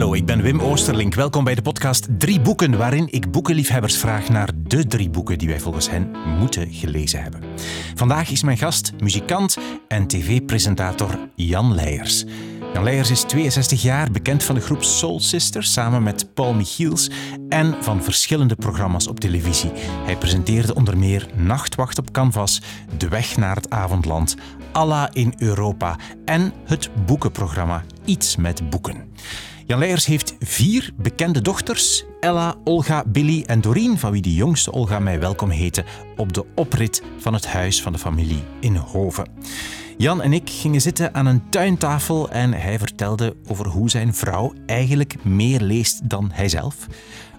Hallo, ik ben Wim Oosterlink. Welkom bij de podcast Drie Boeken, waarin ik boekenliefhebbers vraag naar de drie boeken die wij volgens hen moeten gelezen hebben. Vandaag is mijn gast muzikant en tv-presentator Jan Leijers. Jan Leijers is 62 jaar, bekend van de groep Soul Sisters samen met Paul Michiels en van verschillende programma's op televisie. Hij presenteerde onder meer Nachtwacht op Canvas, De Weg naar het Avondland, Allah in Europa en het boekenprogramma Iets met Boeken. Jan Leijers heeft vier bekende dochters. Ella, Olga, Billy en Doreen, van wie de jongste Olga mij welkom heette op de oprit van het huis van de familie in Hoven. Jan en ik gingen zitten aan een tuintafel en hij vertelde over hoe zijn vrouw eigenlijk meer leest dan hijzelf.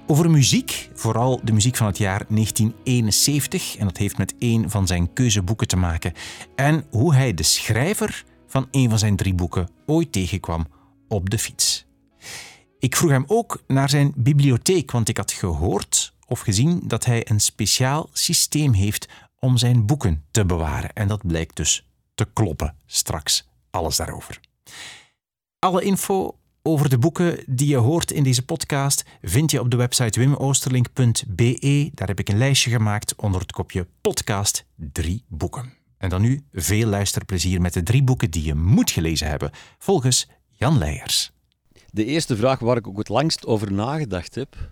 Over muziek, vooral de muziek van het jaar 1971, en dat heeft met een van zijn keuzeboeken te maken. En hoe hij de schrijver van een van zijn drie boeken ooit tegenkwam op de fiets. Ik vroeg hem ook naar zijn bibliotheek, want ik had gehoord of gezien dat hij een speciaal systeem heeft om zijn boeken te bewaren. En dat blijkt dus te kloppen. Straks alles daarover. Alle info over de boeken die je hoort in deze podcast vind je op de website wimoosterlink.be. Daar heb ik een lijstje gemaakt onder het kopje podcast drie boeken. En dan nu veel luisterplezier met de drie boeken die je moet gelezen hebben, volgens Jan Leijers. De eerste vraag waar ik ook het langst over nagedacht heb,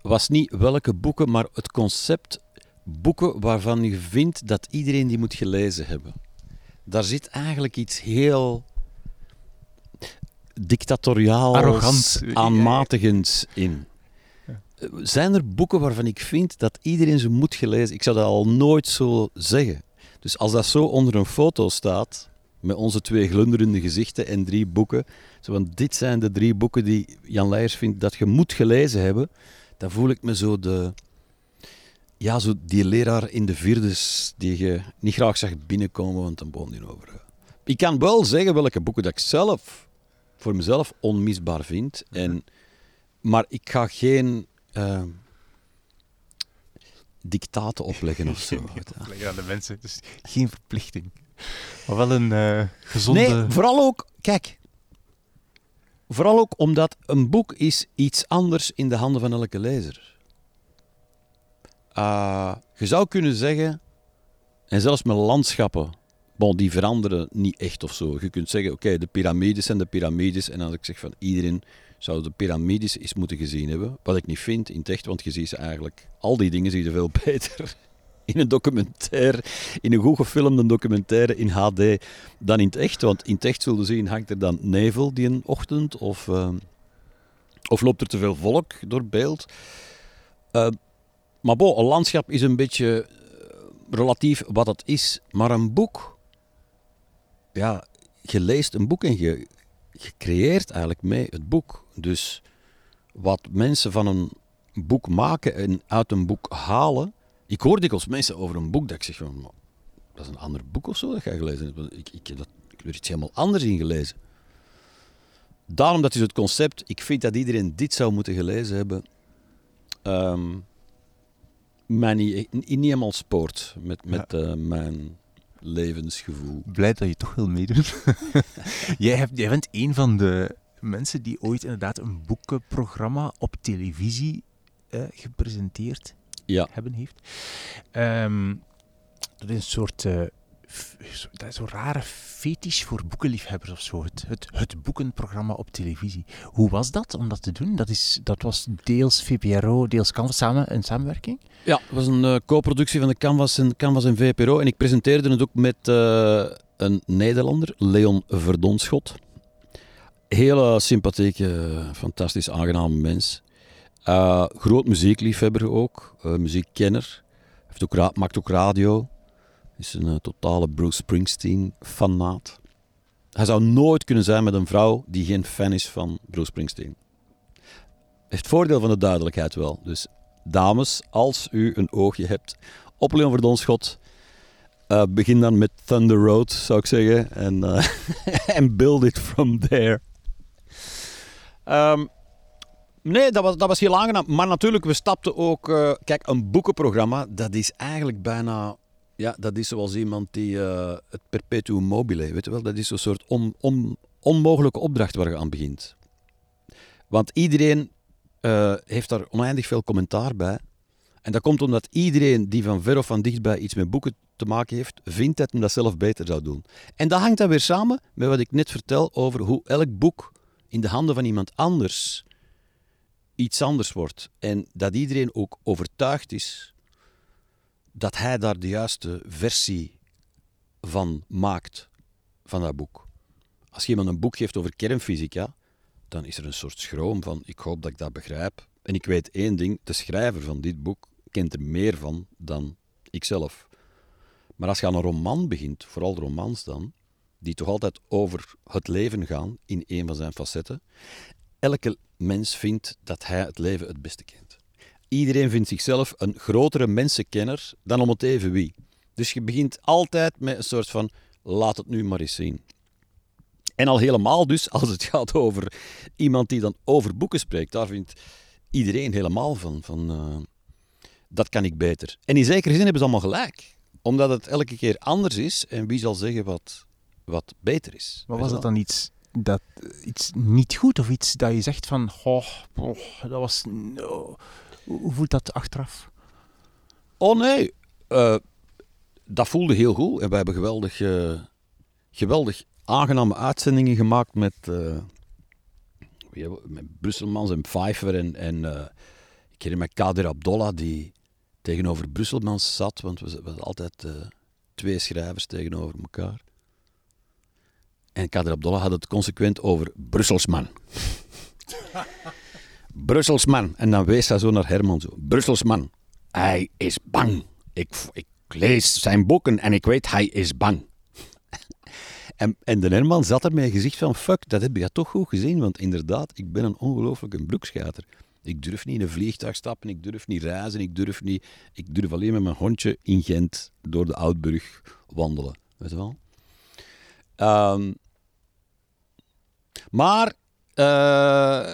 was niet welke boeken, maar het concept boeken waarvan je vindt dat iedereen die moet gelezen hebben. Daar zit eigenlijk iets heel dictatoriaal, Arrogant. aanmatigends in. Zijn er boeken waarvan ik vind dat iedereen ze moet gelezen? Ik zou dat al nooit zo zeggen. Dus als dat zo onder een foto staat, met onze twee glunderende gezichten en drie boeken, zo van dit zijn de drie boeken die Jan Leijers vindt dat je moet gelezen hebben, dan voel ik me zo de... Ja, zo die leraar in de vierdes die je niet graag zag binnenkomen, want dan boom die over. Ik kan wel zeggen welke boeken dat ik zelf, voor mezelf, onmisbaar vind. En, maar ik ga geen uh, dictaten opleggen of zo. Opleggen aan de mensen, dus geen verplichting. Maar wel een uh, gezonde... Nee, vooral ook, kijk, vooral ook omdat een boek is iets anders in de handen van elke lezer. Uh, je zou kunnen zeggen, en zelfs met landschappen, bon, die veranderen niet echt of zo. Je kunt zeggen, oké, de piramides zijn de piramides. En als ik zeg van iedereen zou de piramides eens moeten gezien hebben, wat ik niet vind in het want je ziet ze eigenlijk, al die dingen zie je veel beter in een documentaire, in een goed gefilmde documentaire in HD dan in het echt. Want in het echt zullen zien, hangt er dan nevel die een ochtend of, uh, of loopt er te veel volk door beeld. Uh, maar bon, een landschap is een beetje relatief wat het is. Maar een boek, ja, je leest een boek en je, je creëert eigenlijk mee het boek. Dus wat mensen van een boek maken en uit een boek halen. Ik hoor dikwijls mensen over een boek dat ik zeg van, dat is een ander boek of zo dat jij gelezen hebt. Ik, ik, heb dat, ik heb er iets helemaal anders in gelezen. Daarom dat is het concept, ik vind dat iedereen dit zou moeten gelezen hebben. Um, mij niet, niet helemaal spoort met, met ja. uh, mijn levensgevoel. Blij dat je toch wil meedoen. jij, hebt, jij bent een van de mensen die ooit inderdaad een boekenprogramma op televisie uh, gepresenteerd ja. hebben heeft. Um, dat is een soort... Uh, dat is zo'n rare fetish voor boekenliefhebbers of zo. Het, het, het, boekenprogramma op televisie. Hoe was dat om dat te doen? Dat, is, dat was deels VPRO, deels Canvas samen een samenwerking? Ja, het was een uh, co-productie van de Canvas en, Canvas en VPRO. En ik presenteerde het ook met uh, een Nederlander, Leon Verdonschot. Hele sympathieke, fantastisch aangename mens. Uh, groot muziekliefhebber ook, muziekkenner. Heeft ook maakt ook radio. Is een uh, totale Bruce Springsteen-fanaat. Hij zou nooit kunnen zijn met een vrouw die geen fan is van Bruce Springsteen. Heeft voordeel van de duidelijkheid wel. Dus dames, als u een oogje hebt op Leon Verdonschot, uh, begin dan met Thunder Road, zou ik zeggen. En uh, build it from there. Um, nee, dat was, heel aangenaam. Maar natuurlijk, we stapten ook... Uh, kijk, een boekenprogramma, dat is eigenlijk bijna ja, dat is zoals iemand die uh, het perpetuum mobile, weet je wel, dat is een soort on, on, onmogelijke opdracht waar je aan begint. Want iedereen uh, heeft daar oneindig veel commentaar bij. En dat komt omdat iedereen die van ver of van dichtbij iets met boeken te maken heeft, vindt dat hij dat zelf beter zou doen. En dat hangt dan weer samen met wat ik net vertel over hoe elk boek in de handen van iemand anders iets anders wordt. En dat iedereen ook overtuigd is dat hij daar de juiste versie van maakt, van dat boek. Als je iemand een boek geeft over kernfysica, dan is er een soort schroom van ik hoop dat ik dat begrijp. En ik weet één ding, de schrijver van dit boek kent er meer van dan ikzelf. Maar als je aan een roman begint, vooral de romans dan, die toch altijd over het leven gaan in een van zijn facetten, elke mens vindt dat hij het leven het beste kent. Iedereen vindt zichzelf een grotere mensenkenner dan om het even wie. Dus je begint altijd met een soort van laat het nu maar eens zien. En al helemaal dus, als het gaat over iemand die dan over boeken spreekt, daar vindt iedereen helemaal van. van uh, dat kan ik beter. En in zekere zin hebben ze allemaal gelijk. Omdat het elke keer anders is en wie zal zeggen wat, wat beter is. Maar was het dan iets, dat, iets niet goed of iets dat je zegt van, oh, dat was... hoe voelt dat achteraf? Oh nee, uh, dat voelde heel goed. En we hebben geweldig, uh, geweldig aangename uitzendingen gemaakt met, uh, met Brusselmans en Pfeiffer. En, en ik herinner me Kader Abdollah, die tegenover Brusselmans zat, want we, hadden altijd twee schrijvers tegenover elkaar. En Kader Abdollah had het consequent over Brusselsman. Brusselsman. En dan wees hij zo naar Herman zo. Brusselsman. Hij is bang. Ik, ik lees zijn boeken en ik weet, hij is bang. En, en de Herman zat er met een gezicht van, fuck, dat heb je toch goed gezien, want inderdaad, ik ben een ongelooflijke broekschater. Ik durf niet in een vliegtuig stappen, ik durf niet reizen, ik durf niet... Ik durf alleen met mijn hondje in Gent door de Oudburg wandelen, weet je wel. Um, maar... Uh,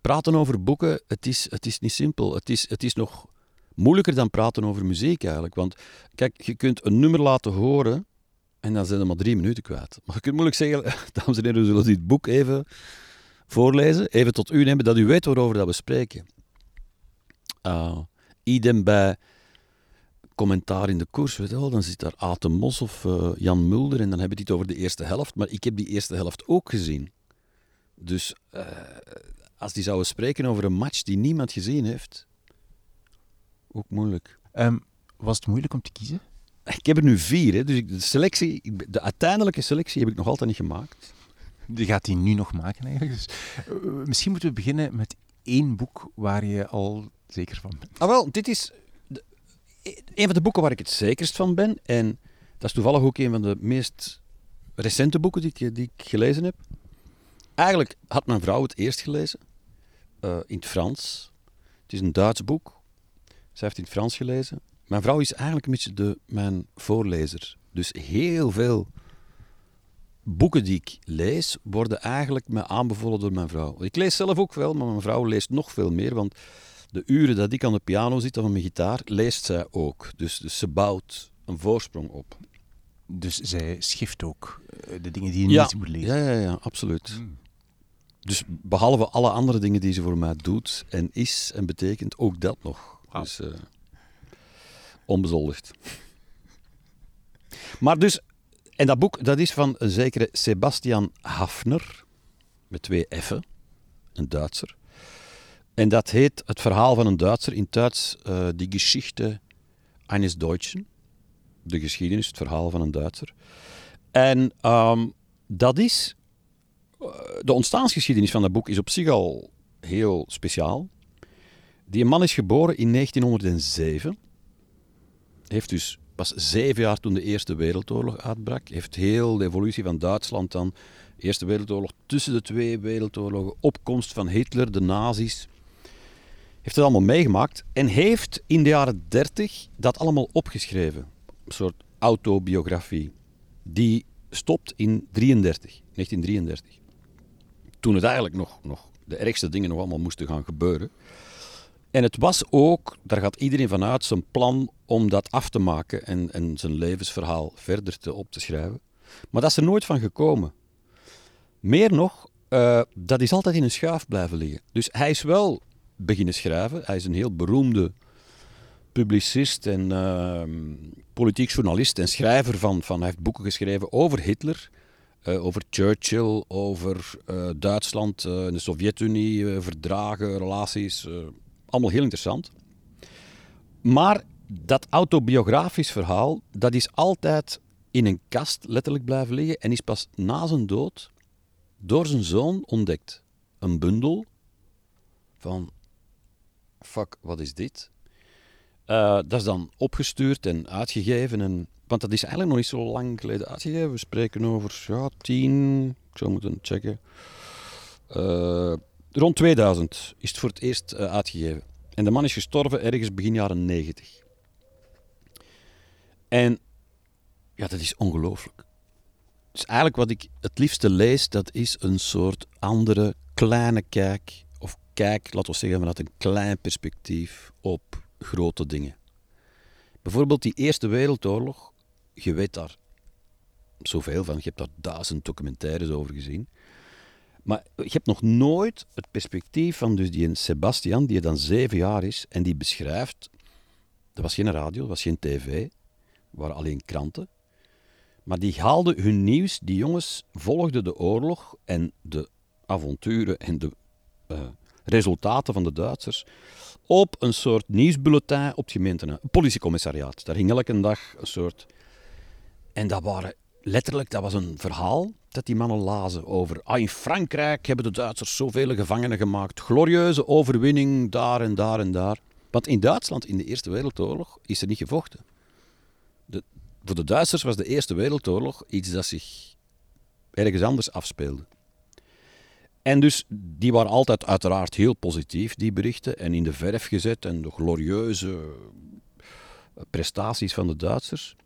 praten over boeken, het is, het is niet simpel. Het is, het is nog moeilijker dan praten over muziek eigenlijk. Want kijk, je kunt een nummer laten horen en dan zijn er maar drie minuten kwijt. Maar je kunt moeilijk zeggen, dames en heren, we zullen dit boek even voorlezen, even tot u nemen, dat u weet waarover dat we spreken. Uh, idem bij commentaar in de koers, weet je wel, dan zit daar Aten Mos of uh, Jan Mulder en dan hebben die het over de eerste helft, maar ik heb die eerste helft ook gezien. Dus uh, als die zouden spreken over een match die niemand gezien heeft, ook moeilijk. Um, was het moeilijk om te kiezen? Ik heb er nu vier, hè, dus de, selectie, de uiteindelijke selectie heb ik nog altijd niet gemaakt. Die gaat hij nu nog maken eigenlijk. Dus, uh, misschien moeten we beginnen met één boek waar je al zeker van bent. Ah wel, dit is een van de boeken waar ik het zekerst van ben. En dat is toevallig ook een van de meest recente boeken die ik, die ik gelezen heb. Eigenlijk had mijn vrouw het eerst gelezen. Uh, in het Frans. Het is een Duits boek. Zij heeft in het Frans gelezen. Mijn vrouw is eigenlijk een beetje de, mijn voorlezer. Dus heel veel boeken die ik lees, worden eigenlijk me aanbevolen door mijn vrouw. Ik lees zelf ook wel, maar mijn vrouw leest nog veel meer. Want de uren dat ik aan de piano zit of aan mijn gitaar, leest zij ook. Dus, dus ze bouwt een voorsprong op. Dus zij schift ook eh, de dingen die je niet moet lezen? Ja, ja, ja absoluut. Hmm. Dus behalve alle andere dingen die ze voor mij doet en is en betekent, ook dat nog. Dus, uh, onbezoldigd. Maar dus, en dat boek dat is van een zekere Sebastian Hafner, met twee F'en, een Duitser. En dat heet Het verhaal van een Duitser in Duits, uh, Die Geschichte eines Deutschen. De geschiedenis, het verhaal van een Duitser. En um, dat is, uh, de ontstaansgeschiedenis van dat boek is op zich al heel speciaal. Die man is geboren in 1907 heeft dus pas zeven jaar toen de Eerste Wereldoorlog uitbrak, heeft heel de evolutie van Duitsland dan, Eerste Wereldoorlog, tussen de twee wereldoorlogen, opkomst van Hitler, de nazi's, heeft het allemaal meegemaakt en heeft in de jaren 30 dat allemaal opgeschreven. Een soort autobiografie. Die stopt in 33, 1933. Toen het eigenlijk nog, nog de ergste dingen nog allemaal moesten gaan gebeuren. En het was ook, daar gaat iedereen vanuit, zijn plan om dat af te maken en, en zijn levensverhaal verder te, op te schrijven. Maar dat is er nooit van gekomen. Meer nog, eh, dat is altijd in een schuif blijven liggen. Dus hij is wel beginnen schrijven. Hij is een heel beroemde publicist en ehm, politiek journalist en schrijver van, van... Hij heeft boeken geschreven over Hitler, eh, over Churchill, over eh, Duitsland, uh, de Sovjet-Unie, verdragen, relaties. allemaal heel interessant. Maar dat autobiografisch verhaal, dat is altijd in een kast letterlijk blijven liggen en is pas na zijn dood door zijn zoon ontdekt. Een bundel van, fuck, wat is dit? Uh, dat is dan opgestuurd en uitgegeven. En, want dat is eigenlijk nog niet zo lang geleden uitgegeven. We spreken over ja, tien, ik zou moeten checken. Uh, rond 2000 is het voor het eerst uh, uitgegeven. En de man is gestorven ergens begin jaren 90. En ja, dat is ongelooflijk. Dus eigenlijk wat ik het liefste lees, dat is een soort andere kleine kijk, kijk, laten we zeggen, vanuit een klein perspectief op grote dingen. Bijvoorbeeld die Eerste Wereldoorlog, je weet daar zoveel van, je hebt daar duizend documentaires over gezien. Maar je hebt nog nooit het perspectief van dus die Sebastian, die dan zeven jaar is, en die beschrijft, er was geen radio, er was geen tv, waren alleen kranten. Maar die haalden hun nieuws, die jongens volgden de oorlog en de avonturen en de uh, resultaten van de Duitsers op een soort nieuwsbulletin op het gemeente, een politiecommissariaat. Daar ging elke dag een soort... En dat waren letterlijk, dat was een verhaal dat die mannen lazen over... Ah, in Frankrijk hebben de Duitsers zoveel gevangenen gemaakt. Glorieuze overwinning daar en daar en daar. Want in Duitsland, in de Eerste Wereldoorlog, is er niet gevochten voor de Duitsers was de Eerste Wereldoorlog iets dat zich ergens anders afspeelde. En dus die waren altijd uiteraard heel positief, die berichten, en in de verf gezet en de glorieuze prestaties van de Duitsers.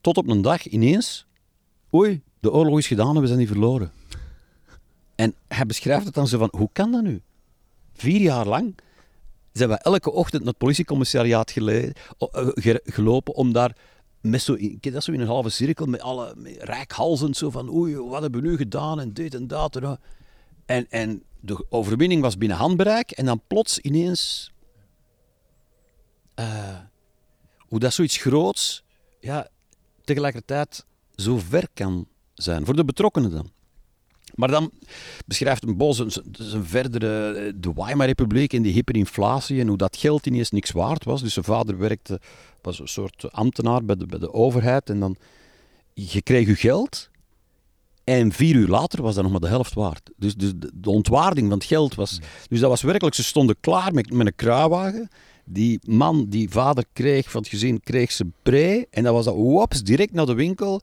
Tot op een dag ineens, oei, de oorlog is gedaan en we zijn die verloren. En hij beschrijft het dan zo van, hoe kan dat nu? Vier jaar lang zijn we elke ochtend naar het politiecommissariaat eh, gelopen om daar met zo, dat zo in een halve cirkel, met alle met zo van oei, wat hebben we nu gedaan en dit en dat. En, en, en de overwinning was binnen handbereik en dan plots ineens... Uh, hoe dat zoiets groots ja, tegelijkertijd zo ver kan zijn. Voor de betrokkenen dan. Maar dan beschrijft een Bos zijn verdere eh, de Weimar-republiek en die hyperinflatie en hoe dat geld ineens niks waard was. Dus zijn vader werkte, was een soort ambtenaar bij de, bij de overheid en dan je kreeg je geld en vier uur later was dat nog maar de helft waard. Dus, dus de, ontwaarding van het geld was... Dus dat was werkelijk, ze stonden klaar met, met een kruiwagen. Die man, die vader kreeg van het gezin, kreeg zijn pre. En dat was dat, wops, direct naar de winkel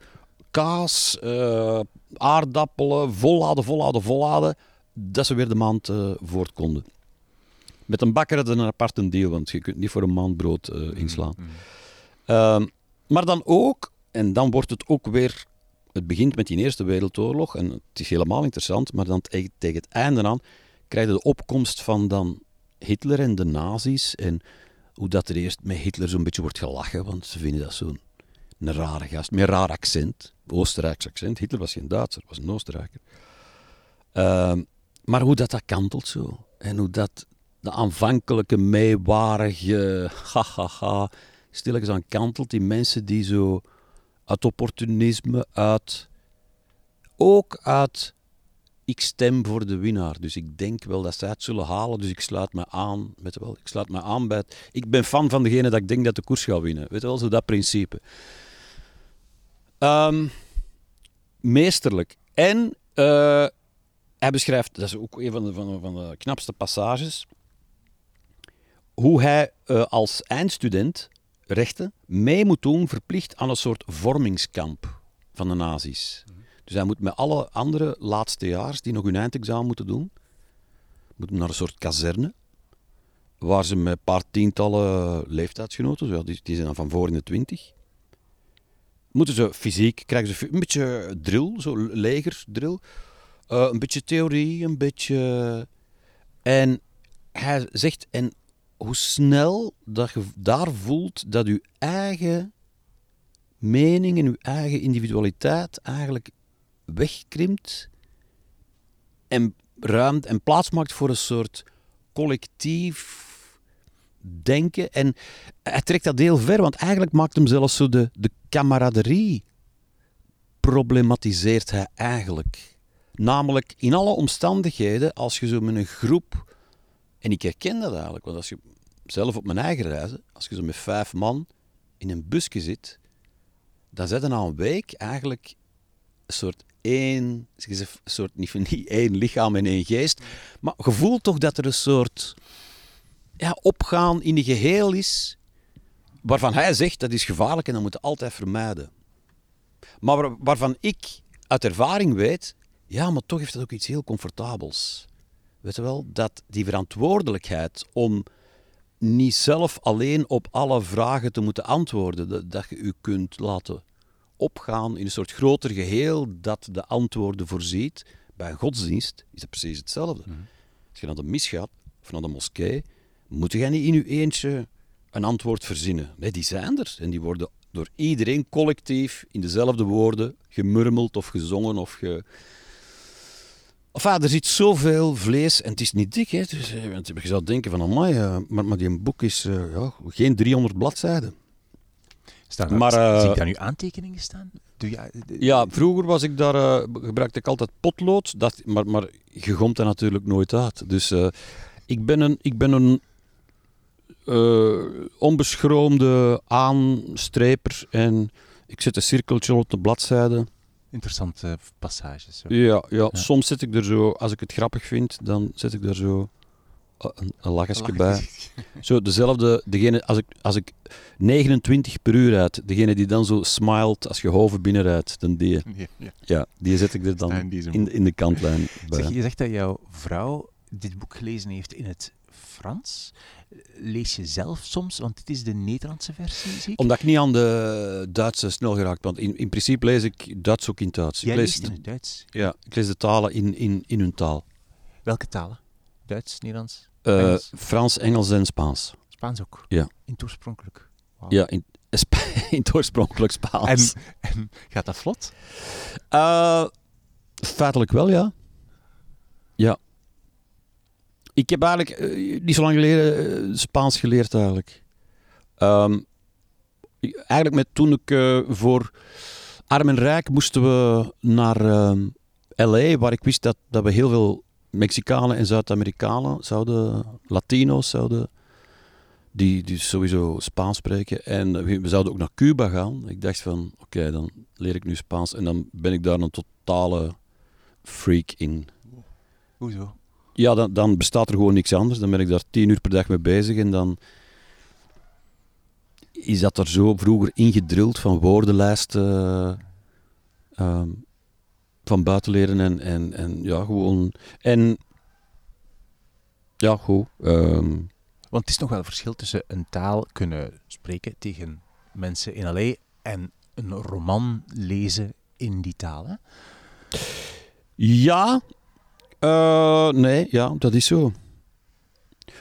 kaas, uh, aardappelen, volladen, volladen, volladen, dat ze weer de maand uh, voort konden. Met een bakker hadden een apart deel, want je kunt niet voor een maand brood uh, inslaan. Mm, mm. Ehm, maar dan ook, en dan wordt het ook weer, het begint met die Eerste Wereldoorlog, en het is helemaal interessant, maar dan tegen, het einde aan krijg je de opkomst van dan Hitler en de nazi's, en hoe dat er eerst met Hitler zo'n beetje wordt gelachen, want ze vinden dat zo'n een rare gast, met een raar accent. Oostenrijks accent. Hitler was geen Duitser, was een Oostenrijker. Uh, maar hoe dat, dat kantelt zo. En hoe dat de aanvankelijke meewarige, hahaha, stilletjes aan kantelt. Die mensen die zo uit opportunisme, uit... Ook uit... Ik stem voor de winnaar, dus ik denk wel dat zij het zullen halen. Dus ik sluit me aan, weet wel, ik sluit me aan bij Ik ben fan van degene dat ik denk dat de koers gaat winnen. Weet je wel, zo dat principe. Um, meesterlijk. En uh, hij beschrijft, dat is ook een van de, van, van de knapste passages, hoe hij uh, als eindstudent rechten mee moet doen, verplicht aan een soort vormingskamp van de nazi's. Dus hij moet met alle andere laatstejaars die nog hun eindexamen moeten doen, moeten naar een soort kazerne, waar ze met een paar tientallen leeftijdsgenoten, die, die zijn dan van voor in de twintig, moeten ze fysiek, krijgen ze een beetje drill, zo legerdrill. Uh, een beetje theorie, een beetje... En hij zegt, en hoe snel dat je daar voelt dat je eigen mening en je eigen individualiteit eigenlijk wegkrimpt en ruimte en plaats maakt voor een soort collectief denken. En hij trekt dat heel ver, want eigenlijk maakt hem zelfs zo de, de camaraderie problematiseert hij eigenlijk. Namelijk in alle omstandigheden, als je zo met een groep, en ik herken dat eigenlijk, want als je zelf op mijn eigen reizen, als je zo met vijf man in een busje zit, dan zit er na een week eigenlijk een soort één, een soort, niet, niet één lichaam en één geest, maar je voelt toch dat er een soort ja, opgaan in een geheel is, waarvan hij zegt dat is gevaarlijk en dat moeten altijd vermijden. Maar waar- waarvan ik uit ervaring weet, ja, maar toch heeft dat ook iets heel comfortabels. Weet je wel, dat die verantwoordelijkheid om niet zelf alleen op alle vragen te moeten antwoorden, dat, dat je u kunt laten opgaan in een soort groter geheel dat de antwoorden voorziet. Bij een godsdienst is dat precies hetzelfde. Als je naar de mis gaat of naar de moskee, moet jij niet in je eentje een antwoord verzinnen. Nee, die zijn er en die worden door iedereen collectief in dezelfde woorden gemurmeld of gezongen of ge... Enfin, er zit zoveel vlees en het is niet dik. Hè. Dus, want je zou denken van, amai, eh, maar, maar die boek is eh, ja, geen 300 bladzijden. Staan Maar, eh, zie ik daar nu aantekeningen staan? Doe je, Ja, vroeger was ik daar, gebruikte ik altijd potlood, dat, maar, maar je gomt dat natuurlijk nooit uit. Dus ik ben een, ik ben een onbeschroomde aanstreper en ik zet een cirkeltje op de bladzijde. Interessante passages. Zo. Ja, ja, soms zet ik er zo, als ik het grappig vind, dan zet ik daar zo eh, een, een lachje bij. Zo dezelfde, degene, als ik, als ik 29 per uur uit, degene die dan zo smilet als je hoven binnenrijdt, dan die, Ja, ja. ja, die zet ik er dan in, de- in de kantlijn bij. Zeg, je zegt dat jouw vrouw dit boek gelezen heeft in het Frans. Lees je zelf soms, want dit is de Nederlandse versie, zie ik. Omdat ik niet aan de Duitse snel geraakt ben. In, in principe lees ik Duits ook in Duits. Jij ik, lees leest in het Duits. ja, ik lees de talen in, in, in hun taal. Welke talen? Duits, Nederlands, Eh, Engels? Frans, Engels en Spaans. Spaans ook? Ja. In het oorspronkelijk? Ja, in, in het oorspronkelijk Spaans. En, en gaat dat vlot? Feitelijk wel, ja. Ja. Ik heb eigenlijk eh, niet zo lang geleden eh, Spaans geleerd, eigenlijk. Ik- eigenlijk met, toen ik eh, voor Arm en Rijk moesten we naar L.A., waar ik wist dat, dat we heel veel Mexicanen en Zuid-Amerikanen zouden, Latino's zouden, die, die sowieso Spaans spreken. En we zouden ook naar Cuba gaan. Ik dacht van, oké, dan leer ik nu Spaans. En dan ben ik daar een totale freak in. Hoezo? Ja, dan, dan bestaat er gewoon niks anders. Dan ben ik daar tien uur per dag mee bezig en dan is dat er zo vroeger ingedrild van woordenlijsten ehm, van buiten leren en, en, en ja, gewoon... En ja, goed. ehm, Want het is nog wel een verschil tussen een taal kunnen spreken tegen mensen in L.A. en een roman lezen in die taal. Hè? Ja, eh, nee, ja, dat is zo.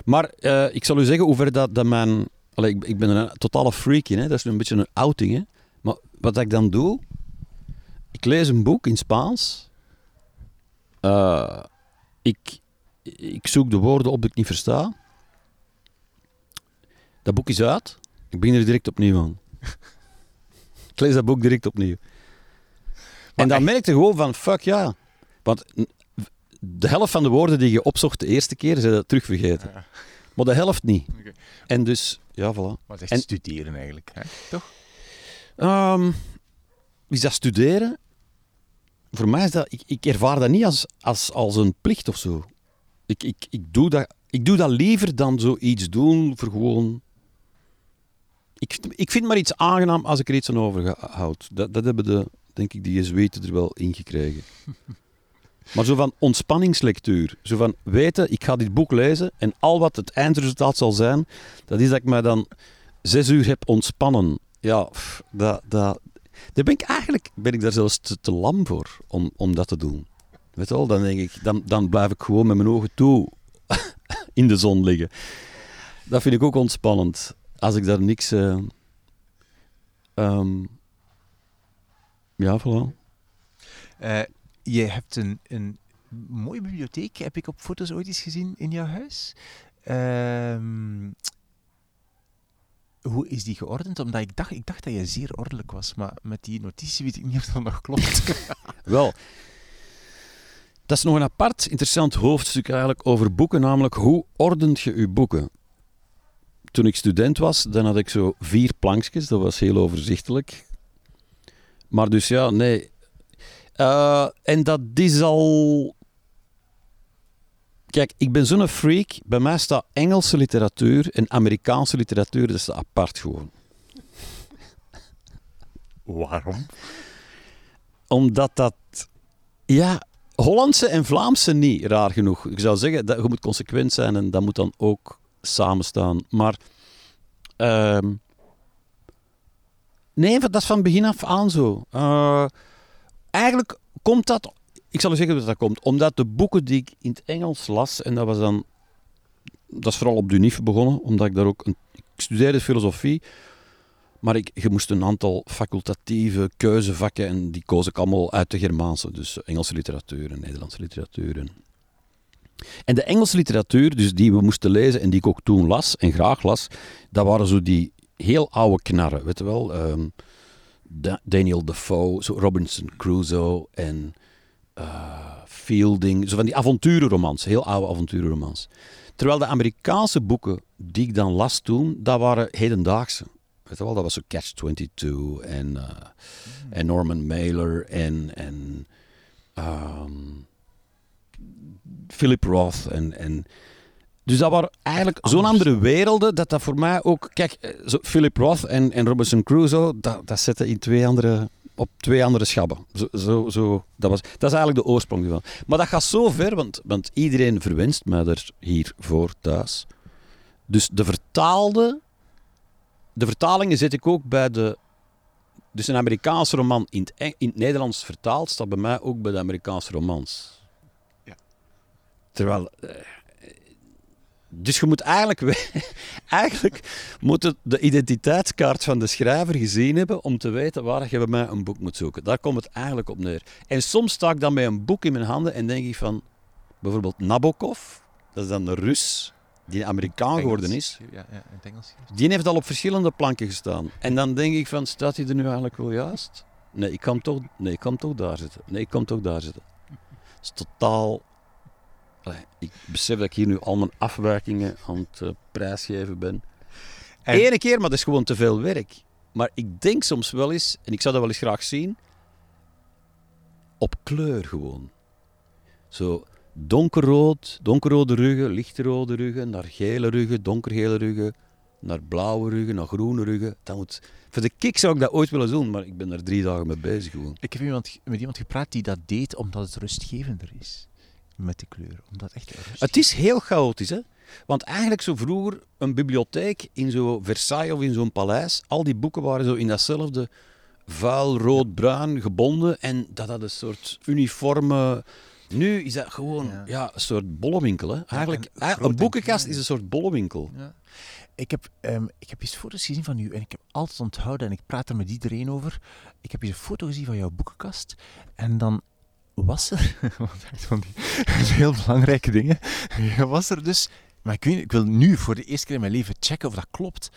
Maar eh, ik zal u zeggen hoe ver dat, dat mijn... Allee, ik, ik ben een totale freak in, hè. dat is een beetje een outing. Hè. Maar wat ik dan doe, ik lees een boek in Spaans. Eh, ik, ik zoek de woorden op die ik niet versta. Dat boek is uit. Ik begin er direct opnieuw aan. ik lees dat boek direct opnieuw. en dan echt- merk je gewoon van, fuck ja. Want de helft van de woorden die je opzocht de eerste keer, zijn dat terug vergeten. Maar de helft niet. En dus, ja, voilà. Maar het is En- studeren eigenlijk, hè? toch? Ehm, is dat studeren? Voor mij is dat... Ik, ik ervaar dat niet als, als, als een plicht of zo. Ik, ik, ik, doe dat, ik doe dat liever dan zoiets doen voor gewoon... Ik, ik vind maar iets aangenaam als ik er iets aan overhoud. Dat, dat hebben de, denk ik, de Jezuïeten er wel in gekregen. Maar zo van ontspanningslectuur. Zo van weten, ik ga dit boek lezen en al wat het eindresultaat zal zijn, dat is dat ik mij dan zes uur heb ontspannen. Ja, dat, dat, daar ben ik eigenlijk ben ik daar zelfs te, lam voor om, om dat te doen. Weet wel, dan denk ik, dan, dan blijf ik gewoon met mijn ogen toe in de zon liggen. Dat vind ik ook ontspannend. Als ik daar niks... eh, ehm, ja, voilà. Eh, je hebt een, een mooie bibliotheek, heb ik op foto's ooit eens gezien in jouw huis. Ehm, hoe is die geordend? Omdat ik dacht, ik dacht dat je zeer ordelijk was, maar met die notitie weet ik niet of dat nog klopt. Wel, dat is nog een apart interessant hoofdstuk eigenlijk over boeken, namelijk hoe ordent je je boeken? Toen ik student was, dan had ik zo vier plankjes, dat was heel overzichtelijk. Maar dus ja, nee. Uh, en dat is al... Kijk, ik ben zo'n freak. Bij mij staat Engelse literatuur en Amerikaanse literatuur, dat is apart gewoon. Waarom? Omdat dat... Ja, Hollandse en Vlaamse niet, raar genoeg. Ik zou zeggen, dat, je moet consequent zijn en dat moet dan ook samenstaan. Maar... Uh, nee, dat is van begin af aan zo. Uh, eigenlijk komt dat... Ik zal u zeggen dat dat komt. Omdat de boeken die ik in het Engels las, en dat was dan... Dat is vooral op de begonnen, omdat ik daar ook... Een, ik studeerde filosofie, maar ik, je moest een aantal facultatieve keuzevakken en die koos ik allemaal uit de Germaanse. Dus Engelse literatuur en Nederlandse literatuur. En, de Engelse literatuur, dus die we moesten lezen en die ik ook toen las en graag las, dat waren zo die heel oude knarren, weet je wel. Um, Daniel Defoe, zo Robinson Crusoe en uh, Fielding. Zo van die avonturenromans, heel oude avonturenromans. Terwijl de Amerikaanse boeken die ik dan las toen, dat waren hedendaagse. Weet je wel, dat was zo Catch-22 en, uh, en Norman Mailer en, en um, Philip Roth en, en dus dat waren eigenlijk zo'n andere werelden, dat dat voor mij ook... Kijk, eh, zo Philip Roth en, en Robinson Crusoe, dat, dat zetten in twee andere, op twee andere schabben. Zo, zo, zo, dat, was, dat is eigenlijk de oorsprong ervan. Maar dat gaat zo ver, want, want iedereen verwenst mij er hiervoor thuis. Dus de vertaalde... De vertalingen zet ik ook bij de... Dus een Amerikaanse roman in het, in het Nederlands vertaald staat bij mij ook bij de Amerikaanse romans. Ja. Terwijl... Eh, dus je moet eigenlijk, eigenlijk moet het de identiteitskaart van de schrijver gezien hebben om te weten waar je bij mij een boek moet zoeken. Daar komt het eigenlijk op neer. En soms sta ik dan met een boek in mijn handen en denk ik van, bijvoorbeeld Nabokov, dat is dan de Rus die Amerikaan geworden is. Ja, ja, in het Engels. Die heeft al op verschillende planken gestaan. En dan denk ik van, staat hij er nu eigenlijk wel juist? Nee, ik kan toch, nee, ik kan toch daar zitten. Nee, ik kan toch daar zitten. Het is totaal ik besef dat ik hier nu al mijn afwijkingen aan het uh, prijsgeven ben. En... Ene keer, maar dat is gewoon te veel werk. Maar ik denk soms wel eens, en ik zou dat wel eens graag zien, op kleur gewoon. Zo donkerrood, donkerrode ruggen, lichtrode ruggen, naar gele ruggen, donkergele ruggen, naar blauwe ruggen, naar groene ruggen. Dat moet... Voor de kick zou ik dat ooit willen doen, maar ik ben er drie dagen mee bezig gewoon. Ik heb iemand, met iemand gepraat die dat deed omdat het rustgevender is met de kleur. Omdat echt het is heel chaotisch, hè? Want eigenlijk zo vroeger een bibliotheek in zo'n Versailles of in zo'n paleis, al die boeken waren zo in datzelfde vuil, rood-bruin gebonden en dat had een soort uniforme... Nu is dat gewoon ja. een soort bollewinkel. Hè? Eigenlijk, een boekenkast is een soort bollewinkel. Ja. Ik heb, um, ik heb eens foto's gezien van u en ik heb altijd onthouden, en ik praat er met iedereen over, ik heb eens een foto gezien van jouw boekenkast en dan was er, die heel belangrijke dingen, was er dus, maar ik, weet, ik wil nu voor de eerste keer in mijn leven checken of dat klopt.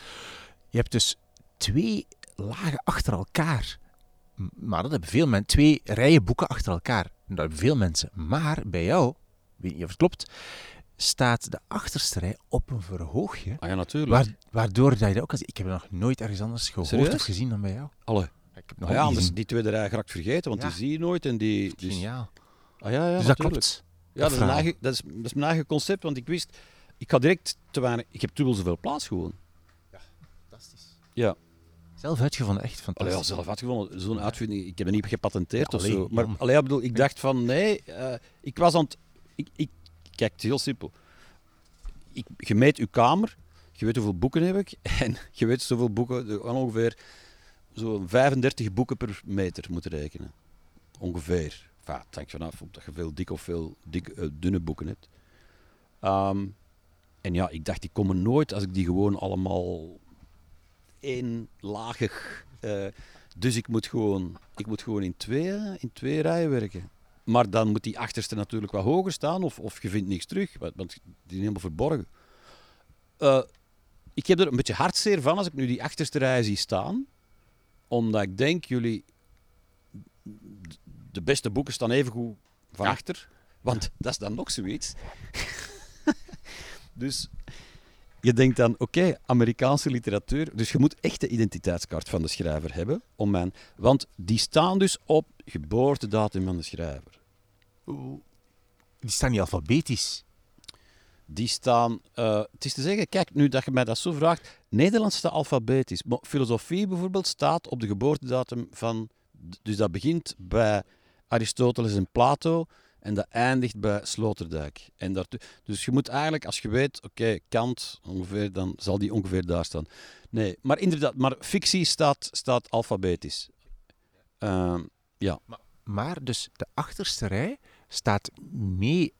Je hebt dus twee lagen achter elkaar. Maar dat hebben veel mensen, twee rijen boeken achter elkaar. Dat hebben veel mensen. Maar bij jou, weet niet of het klopt, staat de achterste rij op een verhoogje. Ah ja, natuurlijk. waardoor dat je dat ook als Ik heb nog nooit ergens anders gehoord of gezien dan bij jou. Alle. Ik heb nog ah ja, anders die tweede rij raakt vergeten, want die zie je nooit. En die, dus... Geniaal. Ah, ja, ja, dus dat klopt. Ja, dat, is mijn eigen, dat, is, dat is mijn eigen concept, want ik wist, ik ga direct te weinig, ik heb dubbel zoveel plaats gewoon. Ja, fantastisch. Ja. Zelf uitgevonden, echt fantastisch. Allee, ja, zelf uitgevonden, zo'n uitvinding, ik heb het niet gepatenteerd of zo. Maar allee, ja, bedoel, ik dacht van, nee, uh, ik was aan het, ik, ik, kijk, het is heel simpel. Ik, je meet je kamer, je weet hoeveel boeken heb ik, en je weet zoveel boeken, ongeveer zo'n 35 boeken per meter moeten rekenen. Ongeveer. Enfin, het hangt vanaf of je veel dik of veel uh, dunne boeken hebt. Um, en ja, ik dacht, die komen nooit als ik die gewoon allemaal eenlagig... Uh, dus ik moet gewoon, ik moet gewoon in, twee, in twee rijen werken. maar dan moet die achterste natuurlijk wat hoger staan, of, of je vindt niks terug, want want die is helemaal verborgen. Eh, ik heb er een beetje hartzeer van als ik nu die achterste rij zie staan, omdat ik denk, jullie, de beste boeken staan even goed van Ja. achter, want dat is dan nog zoiets. dus je denkt dan, oké, Amerikaanse literatuur, dus je moet echt de identiteitskaart van de schrijver hebben, om mijn, want die staan dus op geboortedatum van de schrijver. Die staan niet alfabetisch. Die staan, eh, het is te zeggen, kijk, nu dat je mij dat zo vraagt, Nederlands staat alfabetisch. Maar filosofie bijvoorbeeld staat op de geboortedatum van, dus dat begint bij Aristoteles en Plato en dat eindigt bij Sloterdijk. En daartoe, dus je moet eigenlijk, als je weet, oké, Kant ongeveer, dan zal die ongeveer daar staan. Nee, maar inderdaad, maar fictie staat, staat alfabetisch. Ehm, Maar dus de achterste rij staat mee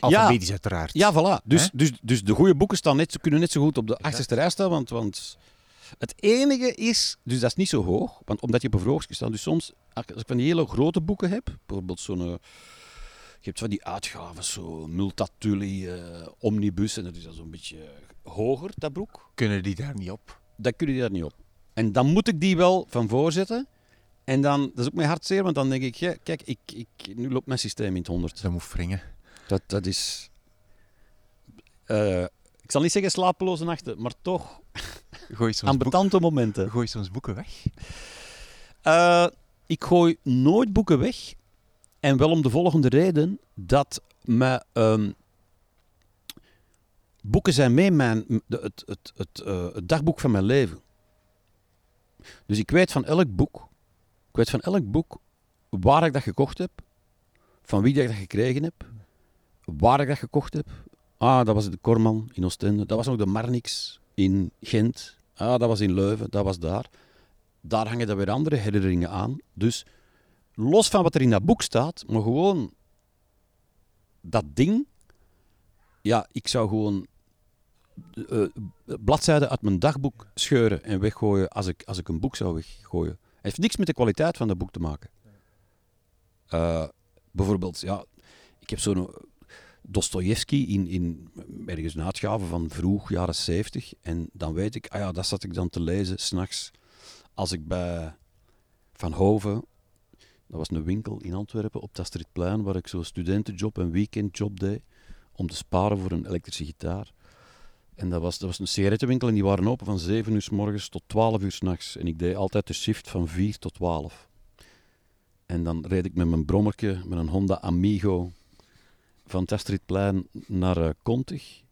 alfabetisch uiteraard. Ja, voilà. Dus, dus, dus de goede boeken staan net, kunnen net zo goed op de achterste rij staan. Want, want het enige is, dus dat is niet zo hoog, want omdat je op een verhoogstje staat. Dus soms, als ik van die hele grote boeken heb, bijvoorbeeld zo'n. eh, je hebt van die uitgaven, zo Multatuli, eh, Omnibus, en dat is dan zo'n beetje hoger, dat boek. Kunnen die daar niet op? Dan kun je daar niet op. En dan moet ik die wel van voorzetten. En dan, dat is ook mijn hartzeer, want dan denk ik, ja, kijk, ik, ik, nu loopt mijn systeem in het honderd. Dat moet wringen. Dat, dat is. eh, ik zal niet zeggen slapeloze nachten, maar toch Gooi soms, momenten. gooi soms boeken weg. Eh, ik gooi nooit boeken weg. En wel om de volgende reden: dat me, ehm, boeken zijn mee mijn, de- het, het, het, eh, het dagboek van mijn leven. Dus ik weet van elk boek, ik weet van elk boek waar ik dat gekocht heb, van wie dat ik dat gekregen heb, waar ik dat gekocht heb. Ah, dat was de Korman in Oostende. Dat was ook de Marnix in Gent. Ah, dat was in Leuven. Dat was daar daar hangen dan weer andere herinneringen aan. Dus los van wat er in dat boek staat, maar gewoon dat ding. Ja, ik zou gewoon eh, eh, bladzijden uit mijn dagboek scheuren en weggooien als ik, als ik een boek zou weggooien. Het heeft niks met de kwaliteit van dat boek te maken. Eh, bijvoorbeeld, ja, ik heb zo'n Dostoevsky in, in ergens een uitgave van vroeg, jaren 70. En dan weet ik, ah ja, dat zat ik dan te lezen, s'nachts als ik bij Van Hoven, dat was een winkel in Antwerpen op het Astridplein, waar ik zo'n studentenjob en weekendjob deed, om te sparen voor een elektrische gitaar. En dat was, dat was een sigarettenwinkel en die waren open van 7 uur s morgens tot 12 uur s'nachts. En ik deed altijd de shift van 4 tot 12. En dan reed ik met mijn brommerke, met een Honda Amigo, van het Astridplein naar eh, Kontig.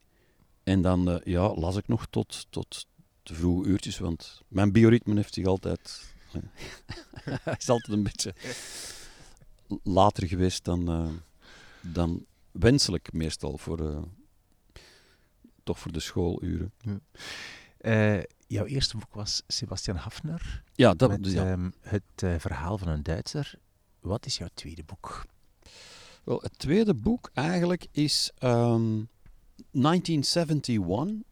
En dan eh, ja, las ik nog tot, tot te vroege uurtjes, want mijn bioritme heeft zich altijd... Hij is altijd een beetje later geweest dan, eh, dan wenselijk meestal voor... eh, toch voor de schooluren. Eh, jouw eerste boek was Sebastian Hafner. Ja, dat, met ja. ehm, het eh, verhaal van een Duitser. Wat is jouw tweede boek? Wel, het tweede boek eigenlijk is ehm, 1971,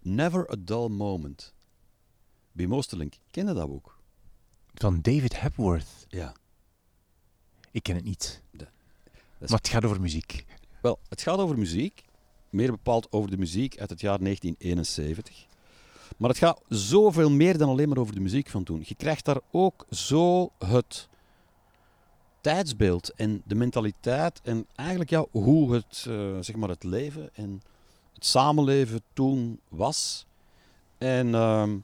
Never a Dull Moment. Bij Moosterlink. Ken je dat boek? Van David Hepworth. Ja. Ik ken het niet. De- is- Maar het gaat over muziek. Wel, het gaat over muziek. Meer bepaald over de muziek uit het jaar 1971. Maar het gaat zoveel meer dan alleen maar over de muziek van toen. Je krijgt daar ook zo het tijdsbeeld en de mentaliteit en eigenlijk ja, hoe het, eh, zeg maar het leven en het samenleven toen was. En ehm,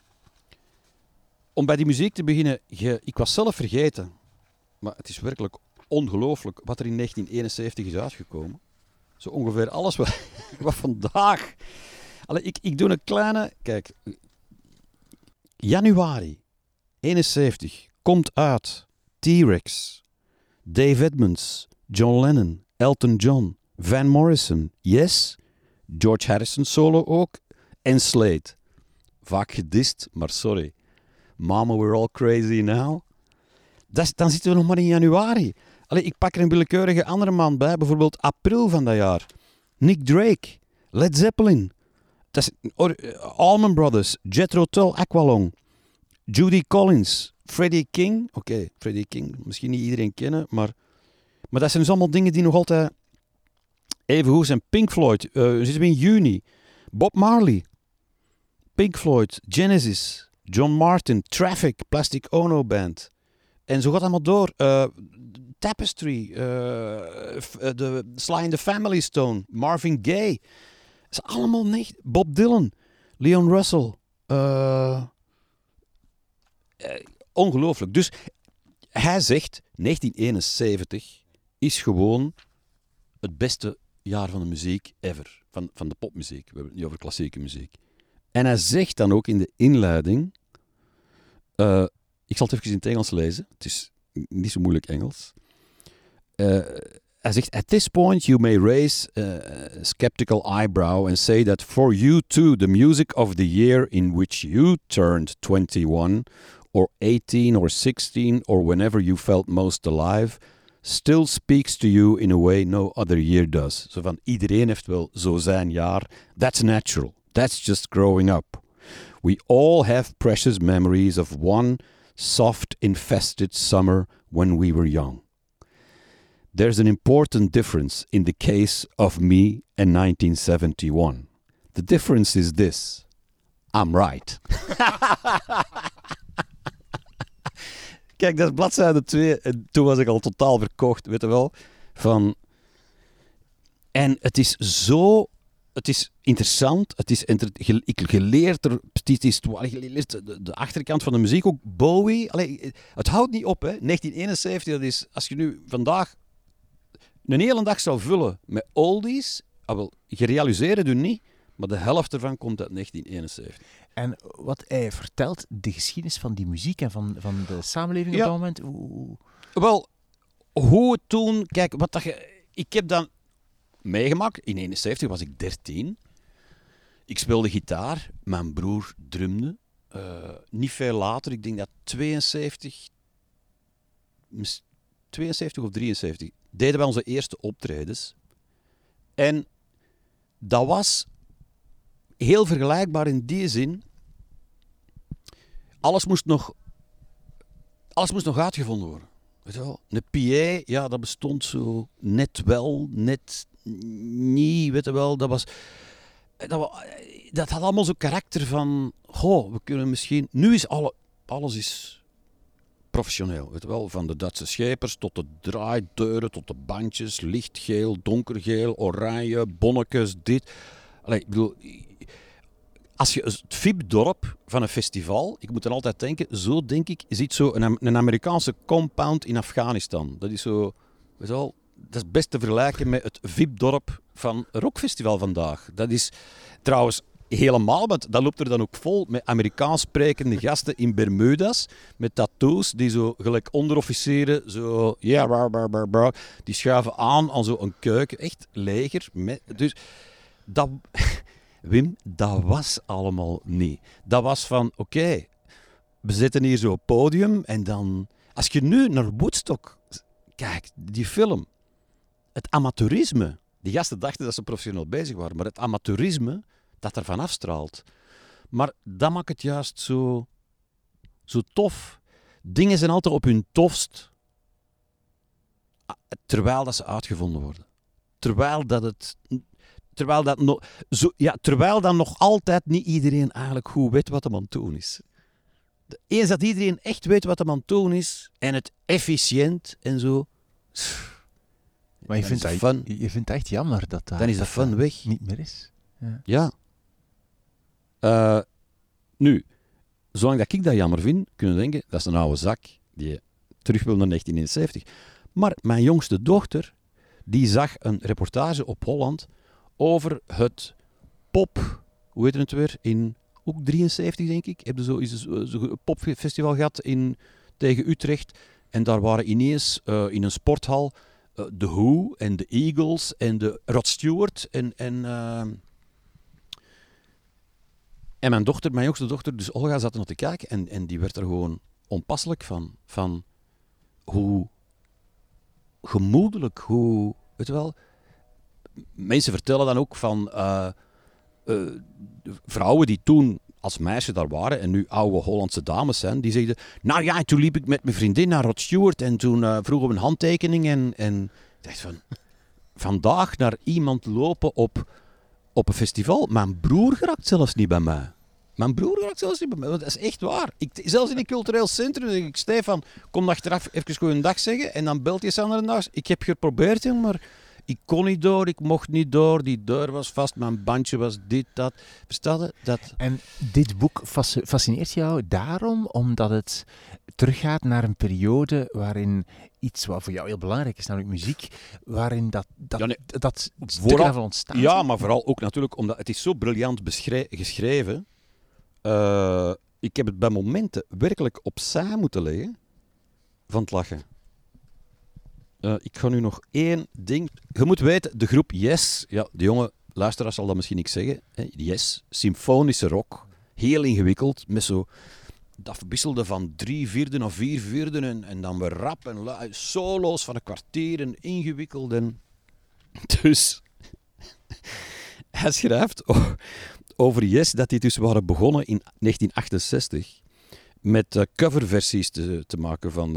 om bij die muziek te beginnen, ik was zelf vergeten, maar het is werkelijk ongelooflijk wat er in 1971 is uitgekomen. Zo ongeveer alles wat, wat vandaag. Allee, ik, ik doe een kleine. Kijk, januari 71 komt uit T-Rex, Dave Edmunds, John Lennon, Elton John, Van Morrison, Yes, George Harrison solo ook en Slade. Vaak gedist, maar sorry. Mama, we're all crazy now. Dan zitten we nog maar in januari. Allee, ik pak er een willekeurige andere maand bij, bijvoorbeeld april van dat jaar. Nick Drake, Led Zeppelin, dat eh, Allman Brothers, Jethro Tull, Aqualung, Judy Collins, Freddie King. Oké, Freddie King, misschien niet iedereen kennen, maar Maar dat zijn dus allemaal dingen die nog altijd even goed zijn. Pink Floyd, uh, zitten we in juni. Bob Marley, Pink Floyd, Genesis, John Martin, Traffic, Plastic Ono Band. En zo gaat het allemaal door. Uh, Tapestry, uh, Sly in the Family Stone, Marvin Gaye. Dat is allemaal niet. Bob Dylan, Leon Russell. Uh, ongelooflijk. Dus hij zegt 1971 is gewoon het beste jaar van de muziek ever. Van, van de popmuziek. We hebben het niet over klassieke muziek. En hij zegt dan ook in de inleiding. Uh, ik zal het even in het Engels lezen. Het is niet zo moeilijk Engels. Uh, hij zegt: At this point, you may raise a skeptical eyebrow and say that for you too, the music of the year in which you turned 21, or 18, or 16, or whenever you felt most alive, still speaks to you in a way no other year does. Zo van iedereen heeft wel zo zijn jaar. That's natural. That's just growing up. We all have precious memories of one soft, infested summer when we were young. There's an important difference in the case of me and 1971. The difference is this I'm right. Kijk, dat is bladzijde 2. En toen was ik al totaal verkocht, weet je wel. Van... En het is zo... Het is interessant. Het is ik geleerd er... Het is geleerd de, achterkant van de muziek ook. Bowie. Allee, het houdt niet op, hè. 1971, dat is... Als je nu vandaag een hele dag zou vullen met oldies... Ah, wel, je realiseert het niet, maar de helft ervan komt uit 1971. En wat hij vertelt, de geschiedenis van die muziek en van, van de samenleving op dat moment. Hoe... Wel, hoe toen, kijk, wat dat je, ik heb dan meegemaakt. In 71 was ik 13. Ik speelde gitaar, mijn broer drumde. Uh, niet veel later, ik denk dat 72, 72 of 73, deden wij onze eerste optredens. En dat was heel vergelijkbaar in die zin alles moest nog, alles moest nog uitgevonden worden. Weet je wel? Een PA, ja, dat bestond zo net wel, net niet, weet je wel. Dat was... Dat, dat had allemaal zo'n karakter van, goh, we kunnen misschien... Nu is alle, alles is professioneel, weet je wel. Van de Duitse schepers tot de draaideuren, tot de bandjes, lichtgeel, donkergeel, oranje, bonnetjes, dit. Allee, ik bedoel, als je het VIP-dorp van een festival, ik moet dan altijd denken, zo denk ik, je ziet zo een, een Amerikaanse compound in Afghanistan. Dat is zo, weet wel, dat is best te vergelijken met het VIP-dorp van rockfestival vandaag. Dat is trouwens helemaal, want dat loopt er dan ook vol met Amerikaans sprekende gasten in Bermuda's, met tattoos die zo gelijk onderofficieren, zo, ja, yeah, die schuiven aan aan zo'n keuken, echt leger. Dus dat... Wim, dat was allemaal niet. Dat was van, oké, we zitten hier zo op podium en dan... Als je nu naar Woodstock kijkt, die film, het amateurisme. Die gasten dachten dat ze professioneel bezig waren, maar het amateurisme dat ervan afstraalt. Maar dat maakt het juist zo, zo tof. Dingen zijn altijd op hun tofst terwijl dat ze uitgevonden worden. Terwijl dat het Terwijl, dat no, zo, ja, terwijl dan nog altijd niet iedereen eigenlijk goed weet wat hem aan het doen is. Eens dat iedereen echt weet wat hem aan het doen is en het efficiënt en zo. Maar je vindt, dat, fun, je vindt het echt jammer dat dat, dan is de fun weg. niet meer is. Ja. ja. Uh, nu, zolang dat ik dat jammer vind, kunnen we denken dat is een oude zak die terug wil naar 1971. Maar mijn jongste dochter, die zag een reportage op Holland over het pop, hoe heet het weer, in ook 73 denk ik. Heb je zo, is een popfestival gehad in, tegen Utrecht. En daar waren ineens uh, in een sporthal uh, de Who en de Eagles en de Rod Stewart en, en, en mijn dochter, mijn jongste dochter, dus Olga, zat er nog te kijken en, en die werd er gewoon onpasselijk van. Van hoe gemoedelijk, hoe, je wel, mensen vertellen dan ook van uh, uh, vrouwen die toen als meisje daar waren en nu oude Hollandse dames zijn, die zeiden, nou ja, toen liep ik met mijn vriendin naar Rod Stewart en toen uh, vroegen we een handtekening en, en ik dacht van, vandaag naar iemand lopen op, op een festival. Mijn broer geraakt zelfs niet bij mij. Mijn broer raakt zelfs niet bij mij. Dat is echt waar. Ik, zelfs in een cultureel centrum zeg ik, Stefan, kom achteraf even een dag zeggen. En dan belt hij Sander dag. Ik heb geprobeerd, maar ik kon niet door, ik mocht niet door. Die deur was vast, mijn bandje was dit, dat. Verstaat Dat... En dit boek fascineert jou daarom, omdat het teruggaat naar een periode waarin iets wat voor jou heel belangrijk is, namelijk muziek, waarin dat, dat, ja, nee, dat vooral, ontstaan Ja, maar vooral ook natuurlijk omdat het is zo briljant geschreven uh, ik heb het bij momenten werkelijk opzij moeten leggen van het lachen. Uh, ik ga nu nog één ding. Je moet weten, de groep Yes, ja, de jonge luisteraar zal dat misschien niet zeggen. Hè? Yes, symfonische rock. Heel ingewikkeld, met zo dat verwisselde van drie vierden of vier vierden en, dan weer rap en solo's van een kwartier en ingewikkeld. En... Dus hij schrijft over Yes dat die dus waren begonnen in 1968 met uh, coverversies te, te maken van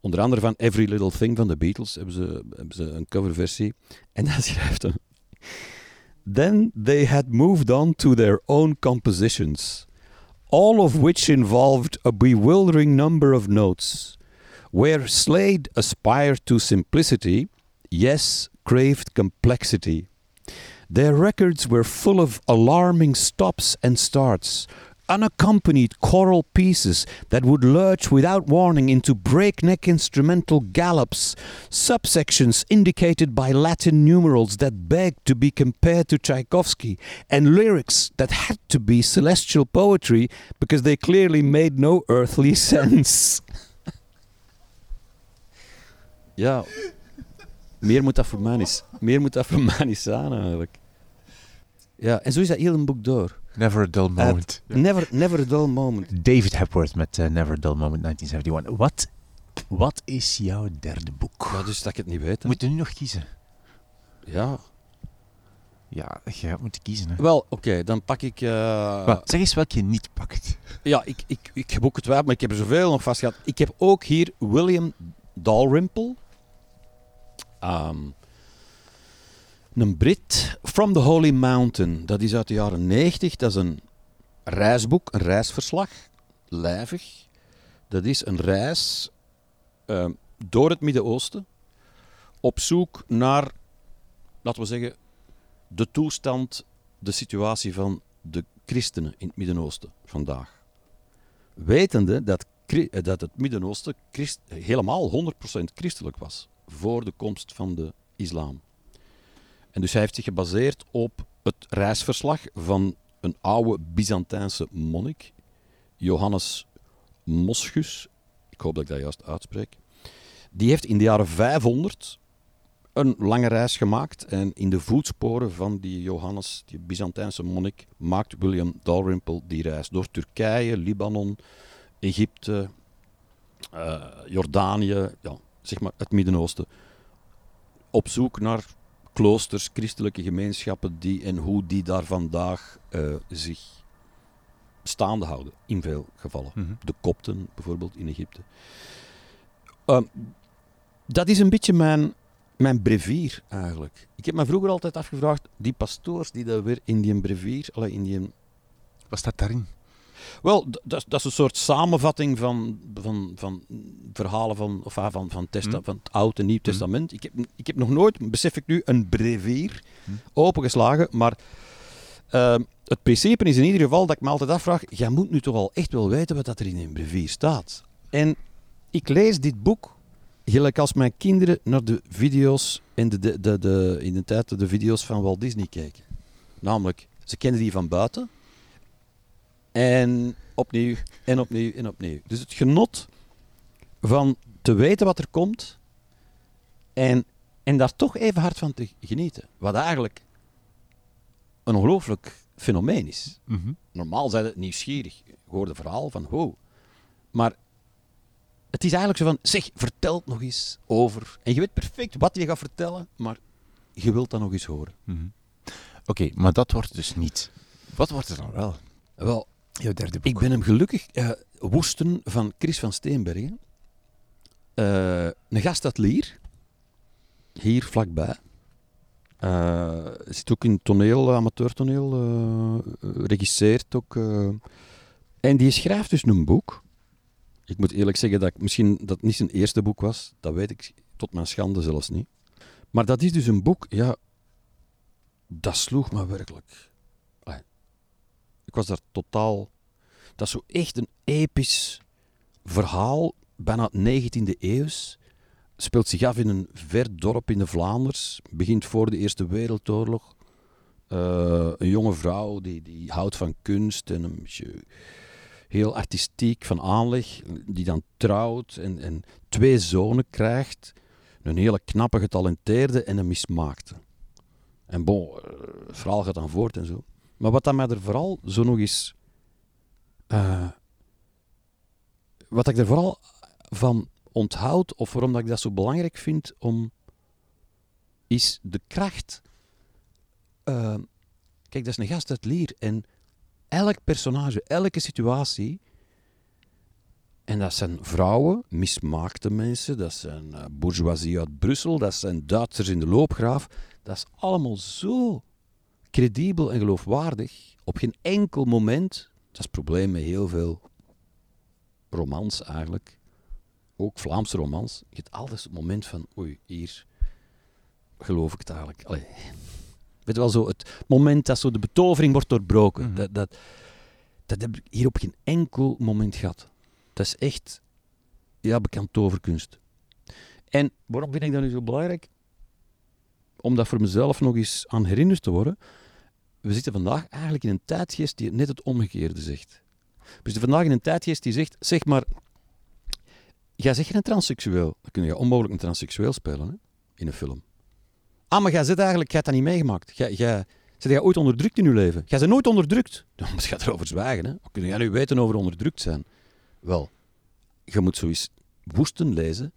onder andere van Every Little Thing van de Beatles hebben ze, hebben ze een coverversie. En hij schrijft hem Then they had moved on to their own compositions all of which involved a bewildering number of notes where Slade aspired to simplicity Yes craved complexity. Their records were full of alarming stops and starts, unaccompanied choral pieces that would lurch without warning into breakneck instrumental gallops, subsections indicated by Latin numerals that begged to be compared to Tchaikovsky, and lyrics that had to be celestial poetry because they clearly made no earthly sense. ja, meer moet dat voor meer moet dat voor eigenlijk. Ja, en zo is dat heel een boek door. Never a dull moment. never, never a dull moment. David Hepworth met uh, Never a dull moment 1971. Wat, wat is jouw derde boek? Ja, dus dat ik het niet weet. Moet je nu nog kiezen? Ja. Ja, je moet moeten kiezen. Hè. Wel, oké, dan pak ik... Uh... Wat, zeg eens welke je niet pakt. Ja, ik, ik, ik heb ook het maar ik heb er zoveel nog vast gehad. Ik heb ook hier William Dalrymple. Um, een Brit, From the Holy Mountain. Dat is uit de jaren 90. Dat is een reisboek, een reisverslag. Lijvig. Dat is een reis uh, door het Midden-Oosten. Op zoek naar, laten we zeggen, de toestand, de situatie van de christenen in het Midden-Oosten vandaag. Wetende dat, eh, dat het Midden-Oosten helemaal 100% christelijk was voor de komst van de islam. En dus hij heeft zich gebaseerd op het reisverslag van een oude Byzantijnse monnik, Johannes Moschus. Ik hoop dat ik dat juist uitspreek. Die heeft in de jaren 500 een lange reis gemaakt. En in de voetsporen van die Johannes, die Byzantijnse monnik, maakt William Dalrymple die reis door Turkije, Libanon, Egypte, uh, Jordanië, ja, zeg maar het Midden-Oosten. Op zoek naar kloosters, christelijke gemeenschappen die, en hoe die daar vandaag uh, zich staande houden, in veel gevallen. Mhm. De kopten bijvoorbeeld in Egypte. Uh, dat is een beetje mijn, mijn brevier eigenlijk. Ik heb me vroeger altijd afgevraagd, die pastoors die daar weer in die brevier, in die... Wat staat daarin? Wel, dat, dat, is een soort samenvatting van, van, van verhalen van, of, ah, van, van, testa, hmm. van het Oude en Nieuw hmm. Testament. Ik, heb, ik heb nog nooit, besef ik nu, een brevier hmm. opengeslagen, maar uh, het principe is in ieder geval dat ik me altijd afvraag, jij moet nu toch al echt wel weten wat dat er in een brevier staat. En ik lees dit boek gelijk als mijn kinderen naar de video's in de, de, de, de, in de tijd de video's van Walt Disney kijken. Namelijk, ze kennen die van buiten, en opnieuw, en opnieuw, en opnieuw. Dus het genot van te weten wat er komt en, en daar toch even hard van te genieten. Wat eigenlijk een ongelooflijk fenomeen is. Mhm. Normaal zijn het nieuwsgierig. Je hoort het verhaal van, ho. Maar het is eigenlijk zo van, zeg, vertel het nog eens over. En je weet perfect wat je gaat vertellen, maar je wilt dat nog eens horen. Mhm. Oké, maar dat wordt dus niet. Wat wordt er dan wel? Wel, Ik ben hem gelukkig... eh, Woesten van Chris van Steenbergen. Eh, een gast uit Lier. Hier vlakbij. Eh, zit ook in toneel, amateurtoneel. regisseert ook. en die schrijft dus een boek. Ik moet eerlijk zeggen dat ik, misschien dat niet zijn eerste boek was. Dat weet ik tot mijn schande zelfs niet. Maar dat is dus een boek, ja, dat sloeg me werkelijk. Ik was daar totaal... Dat is zo echt een episch verhaal, bijna 19e eeuws. Speelt zich af in een ver dorp in de Vlaanders. Begint voor de Eerste Wereldoorlog. Eh, een jonge vrouw die, die houdt van kunst en een beetje heel artistiek van aanleg. Die dan trouwt en, en twee zonen krijgt. Een hele knappe, getalenteerde en een mismaakte. En bon, eh, het verhaal gaat dan voort en zo. Maar wat dat mij er vooral zo nog eens... eh, wat ik er vooral van onthoud, of waarom dat ik dat zo belangrijk vind, om, is de kracht. Eh, kijk, dat is een gast uit Lier. En elk personage, elke situatie... En dat zijn vrouwen, mismaakte mensen, dat zijn eh, bourgeoisie uit Brussel, dat zijn Duitsers in de loopgraaf. Dat is allemaal zo credibel en geloofwaardig. Op geen enkel moment, dat is het probleem met heel veel romans eigenlijk, ook Vlaamse romans, je hebt altijd het moment van, oei, hier geloof ik het eigenlijk. Allee. Weet je wel, zo het moment dat zo de betovering wordt doorbroken, Mhm. dat, dat, dat heb ik hier op geen enkel moment gehad. Dat is echt, ja, bekend toverkunst. En waarom vind ik dat nu zo belangrijk? Om dat voor mezelf nog eens aan herinnerd te worden. We zitten vandaag eigenlijk in een tijdgeest die net het omgekeerde zegt. We zitten vandaag in een tijdgeest die zegt, zeg maar, jij zegt een transseksueel. Dan kun je onmogelijk een transseksueel spelen hè, in een film. Ah, maar jij zit eigenlijk, jij hebt dat niet meegemaakt. Jij, jij, zit jij ooit onderdrukt in je leven? Jij bent nooit onderdrukt. Dan moet je erover zwijgen. Hè. Kun jij nu weten over onderdrukt zijn? Wel, je moet zoiets woesten lezen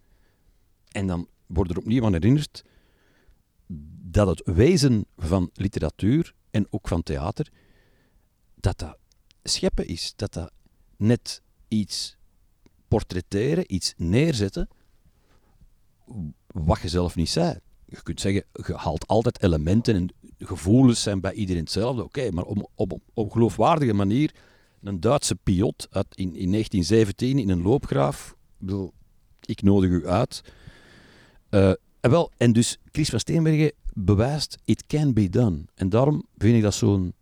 en dan wordt er opnieuw aan herinnerd dat het wezen van literatuur en ook van theater, dat dat scheppen is. Dat dat net iets portretteren, iets neerzetten, wat je zelf niet zei. Je kunt zeggen, je haalt altijd elementen en gevoelens zijn bij iedereen hetzelfde. Oké, maar op, op, geloofwaardige manier een Duitse piot uit in, in 1917 in een loopgraaf. Ik, ik nodig u uit. Eh, en, wel, en dus Chris van Steenbergen bewijst, it can be done. En daarom vind ik dat zo'n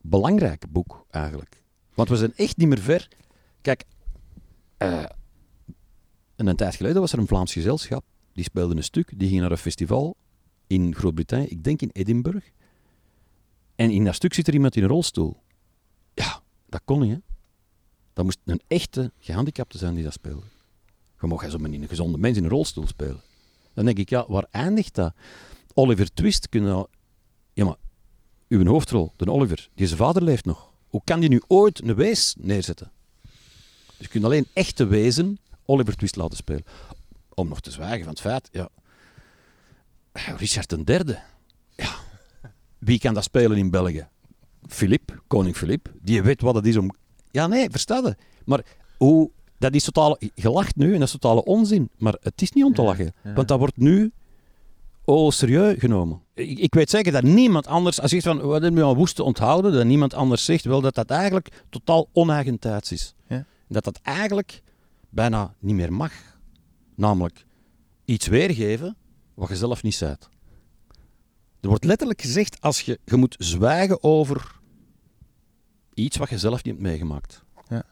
belangrijk boek eigenlijk. Want we zijn echt niet meer ver. Kijk, eh, een tijd geleden was er een Vlaams gezelschap. Die speelde een stuk, die ging naar een festival in Groot-Brittannië, ik denk in Edinburgh. En in dat stuk zit er iemand in een rolstoel. Ja, dat kon niet, hè. Dat moest een echte gehandicapte zijn die dat speelde. Je mag zo een gezonde mens in een rolstoel spelen. Dan denk ik, ja, waar eindigt dat? Oliver Twist, kunnen. Ja, maar uw hoofdrol, de Oliver, die zijn vader leeft nog. Hoe kan die nu ooit een wees neerzetten? Dus je kunt alleen echte wezen Oliver Twist laten spelen. Om nog te zwijgen van het feit, ja... Richard III. Ja. Wie kan dat spelen in België? Filip, koning Filip. Die weet wat het is om... Ja, nee, versta je? Maar hoe... Dat is totale... Je lacht nu en dat is totale onzin. Maar het is niet om te Ja, lachen. ja. Want dat wordt nu... Oh, serieus genomen. Ik, ik weet zeker dat niemand anders... Als je zegt van, wat hebben we aan woest te onthouden? Dat niemand anders zegt wel dat dat eigenlijk totaal oneigentijds is. Ja. Dat dat eigenlijk bijna niet meer mag. Namelijk iets weergeven wat je zelf niet zei. Er wordt letterlijk gezegd, als je, je moet zwijgen over iets wat je zelf niet hebt meegemaakt. Ja.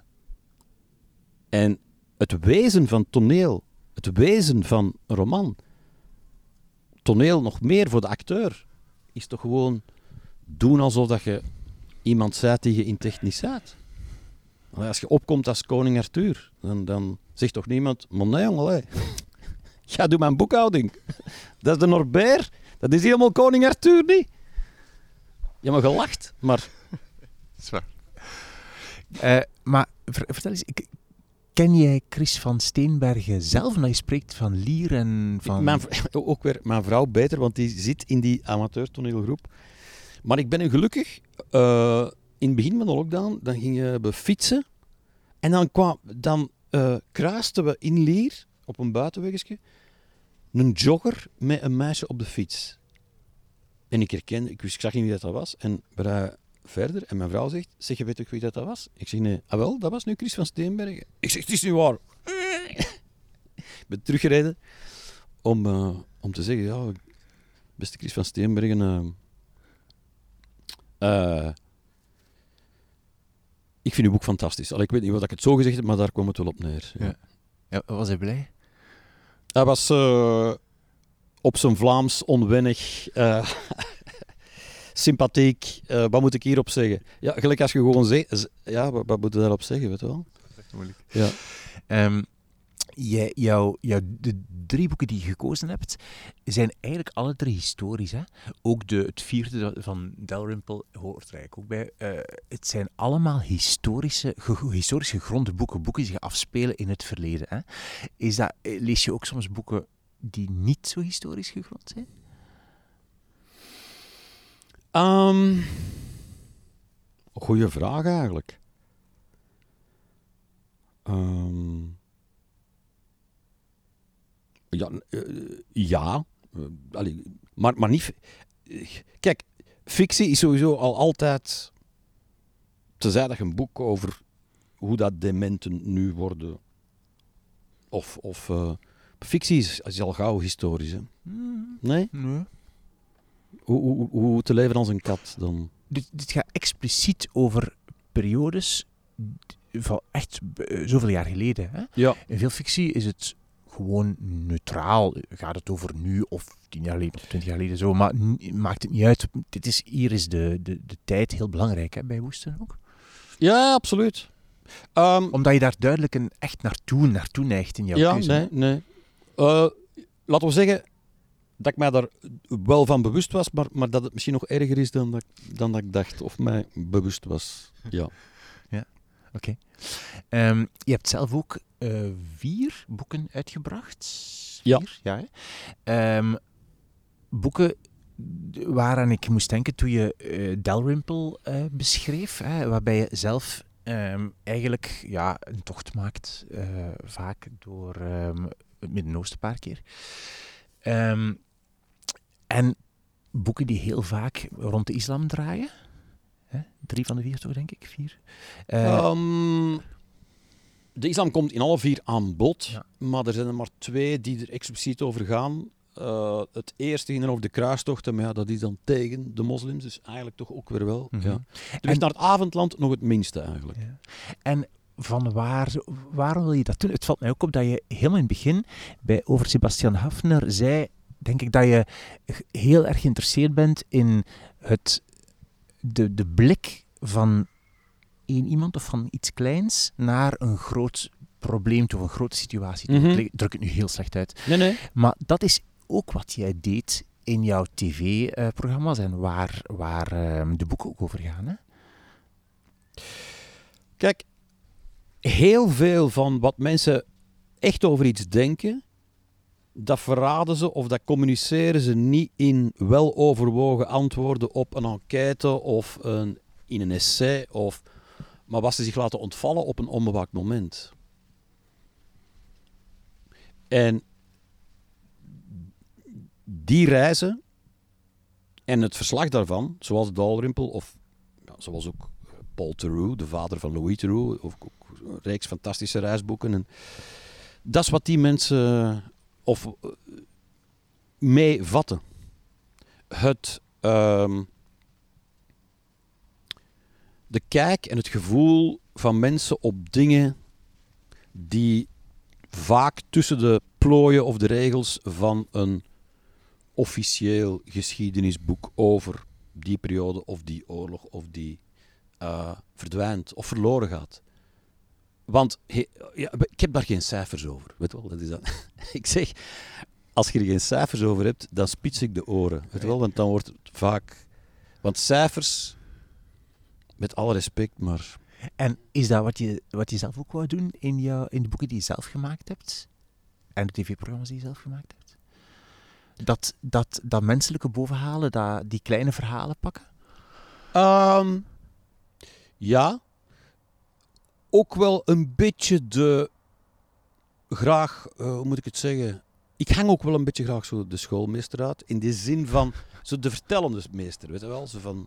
En het wezen van toneel, het wezen van een roman, toneel nog meer voor de acteur, is toch gewoon doen alsof dat je iemand zei die je in technisch zat. Als je opkomt als koning Arthur, dan, dan zegt toch niemand, maar nee jongen, ga doe mijn boekhouding. Dat is de Norbert, dat is helemaal koning Arthur niet. Ja, maar gelacht, maar Zwaar. Eh, maar ver- vertel eens, ik- ken jij Chris van Steenbergen zelf? Nou, je spreekt van Lier en van... Ook weer mijn vrouw beter, want die zit in die amateurtoneelgroep. Maar ik ben nu gelukkig... eh, in het begin van de lockdown, dan gingen we fietsen. En dan, kwam, dan eh, kruisten we in Lier, op een buitenwegje, een jogger met een meisje op de fiets. En ik herkende, ik, wist, ik zag niet wie dat, was. En we verder en mijn vrouw zegt, zeg je weet ook wie dat, dat was? Ik zeg nee, ah wel, dat was nu Chris van Steenbergen. Ik zeg, het is niet waar. ik ben teruggereden om, eh, om te zeggen, ja, beste Chris van Steenbergen... eh, eh, ik vind uw boek fantastisch. Allee, ik weet niet wat ik het zo gezegd heb, maar daar kwam het wel op neer. Ja. Ja. Was hij blij? Hij was op zijn Vlaams onwennig, sympathiek. Eh, wat moet ik hierop zeggen? Ja, gelijk als je gewoon zegt, ja, wat, wat moet je daarop zeggen, weet je wel? Ja. Ehm, jij, jouw, jouw, de drie boeken die je gekozen hebt, zijn eigenlijk alle drie historisch. Hè? Ook de, het vierde van Dalrymple hoort er eigenlijk ook bij. Eh, het zijn allemaal historische, ge- historisch gegronde boeken. Boeken die zich afspelen in het verleden. Hè? Is dat, eh, lees je ook soms boeken die niet zo historisch gegrond zijn? Ehm goeie vraag eigenlijk. Ehm, ja, eh, ja. Eh, allee, maar, maar niet. eh, Kijk, fictie is sowieso al altijd. Tenzij dat je een boek over hoe dat dementen nu worden. Of. of eh, fictie is, is al gauw historisch. Hè? Nee? Nee. Hoe, hoe, hoe te leven als een kat dan? Dit, dit gaat expliciet over periodes van echt eh, zoveel jaar geleden. Hè? Ja. In veel fictie is het gewoon neutraal. Gaat het over nu of tien jaar geleden of twintig jaar geleden zo, maar maakt het niet uit. Dit is, hier is de, de, de tijd heel belangrijk hè, bij Woesten ook. Ja, absoluut. Ehm, Omdat je daar duidelijk een, echt naartoe, naartoe neigt in jouw ja, keuze. nee, nee. Eh, laten we zeggen dat ik mij daar wel van bewust was, maar, maar dat het misschien nog erger is dan dat, ik- dan dat ik dacht of mij bewust was. Ja. Oké. Ehm, je hebt zelf ook eh, vier boeken uitgebracht. Ja. Vier? ja hè? Ehm, boeken waaraan ik moest denken toen je eh, Dalrymple eh, beschreef, hè, waarbij je zelf ehm, eigenlijk ja, een tocht maakt, vaak door het Midden-Oosten een paar keer. En boeken die heel vaak rond de islam draaien. Hè? Drie van de vier toch, denk ik? Vier. Eh, Ehm, de islam komt in alle vier aan bod, Ja. maar er zijn er maar twee die er expliciet over gaan. Eh, het eerste ging er over de kruistochten, maar ja, dat is dan tegen de moslims, dus eigenlijk toch ook weer wel. Mhm. ja. Is naar het avondland nog het minste eigenlijk. Ja. En van waar, waarom wil je dat doen? Het valt mij ook op dat je helemaal in het begin bij over Sebastian Hafner zei, denk ik, dat je heel erg geïnteresseerd bent in het, de, de blik van één iemand of van iets kleins naar een groot probleem toe, of een grote situatie. Mhm. Ik druk het nu heel slecht uit. Nee, nee. Maar dat is ook wat jij deed in jouw tv-programma's en waar, waar ehm, de boeken ook over gaan. Hè? Kijk, heel veel van wat mensen echt over iets denken, dat verraden ze of dat communiceren ze niet in weloverwogen antwoorden op een enquête of een, in een essay, of, maar wat ze zich laten ontvallen op een onbewaakt moment. En die reizen en het verslag daarvan, zoals Dalrymple of ja, zoals ook Paul Theroux, de vader van Louis Theroux, ook, ook een reeks fantastische reisboeken. En dat is wat die mensen of eh, meevatten. Het ehm, de kijk en het gevoel van mensen op dingen die vaak tussen de plooien of de regels van een officieel geschiedenisboek over die periode of die oorlog of die eh, verdwijnt of verloren gaat. Want he- ja, ik heb daar geen cijfers over. Weet wel, dat is dat. ik zeg, als je er geen cijfers over hebt, dan spits ik de oren. Weet wel, want dan wordt het vaak. Want cijfers, met alle respect, maar. En is dat wat je, wat je zelf ook wou doen in, jou, in de boeken die je zelf gemaakt hebt? En de tv-programma's die je zelf gemaakt hebt? Dat, dat, dat menselijke bovenhalen, dat, die kleine verhalen pakken? Ehm, Ja. Ook wel een beetje de... Graag, eh, hoe moet ik het zeggen? Ik hang ook wel een beetje graag zo de schoolmeester uit. In de zin van zo de vertellende meester, weet je wel? Zo van,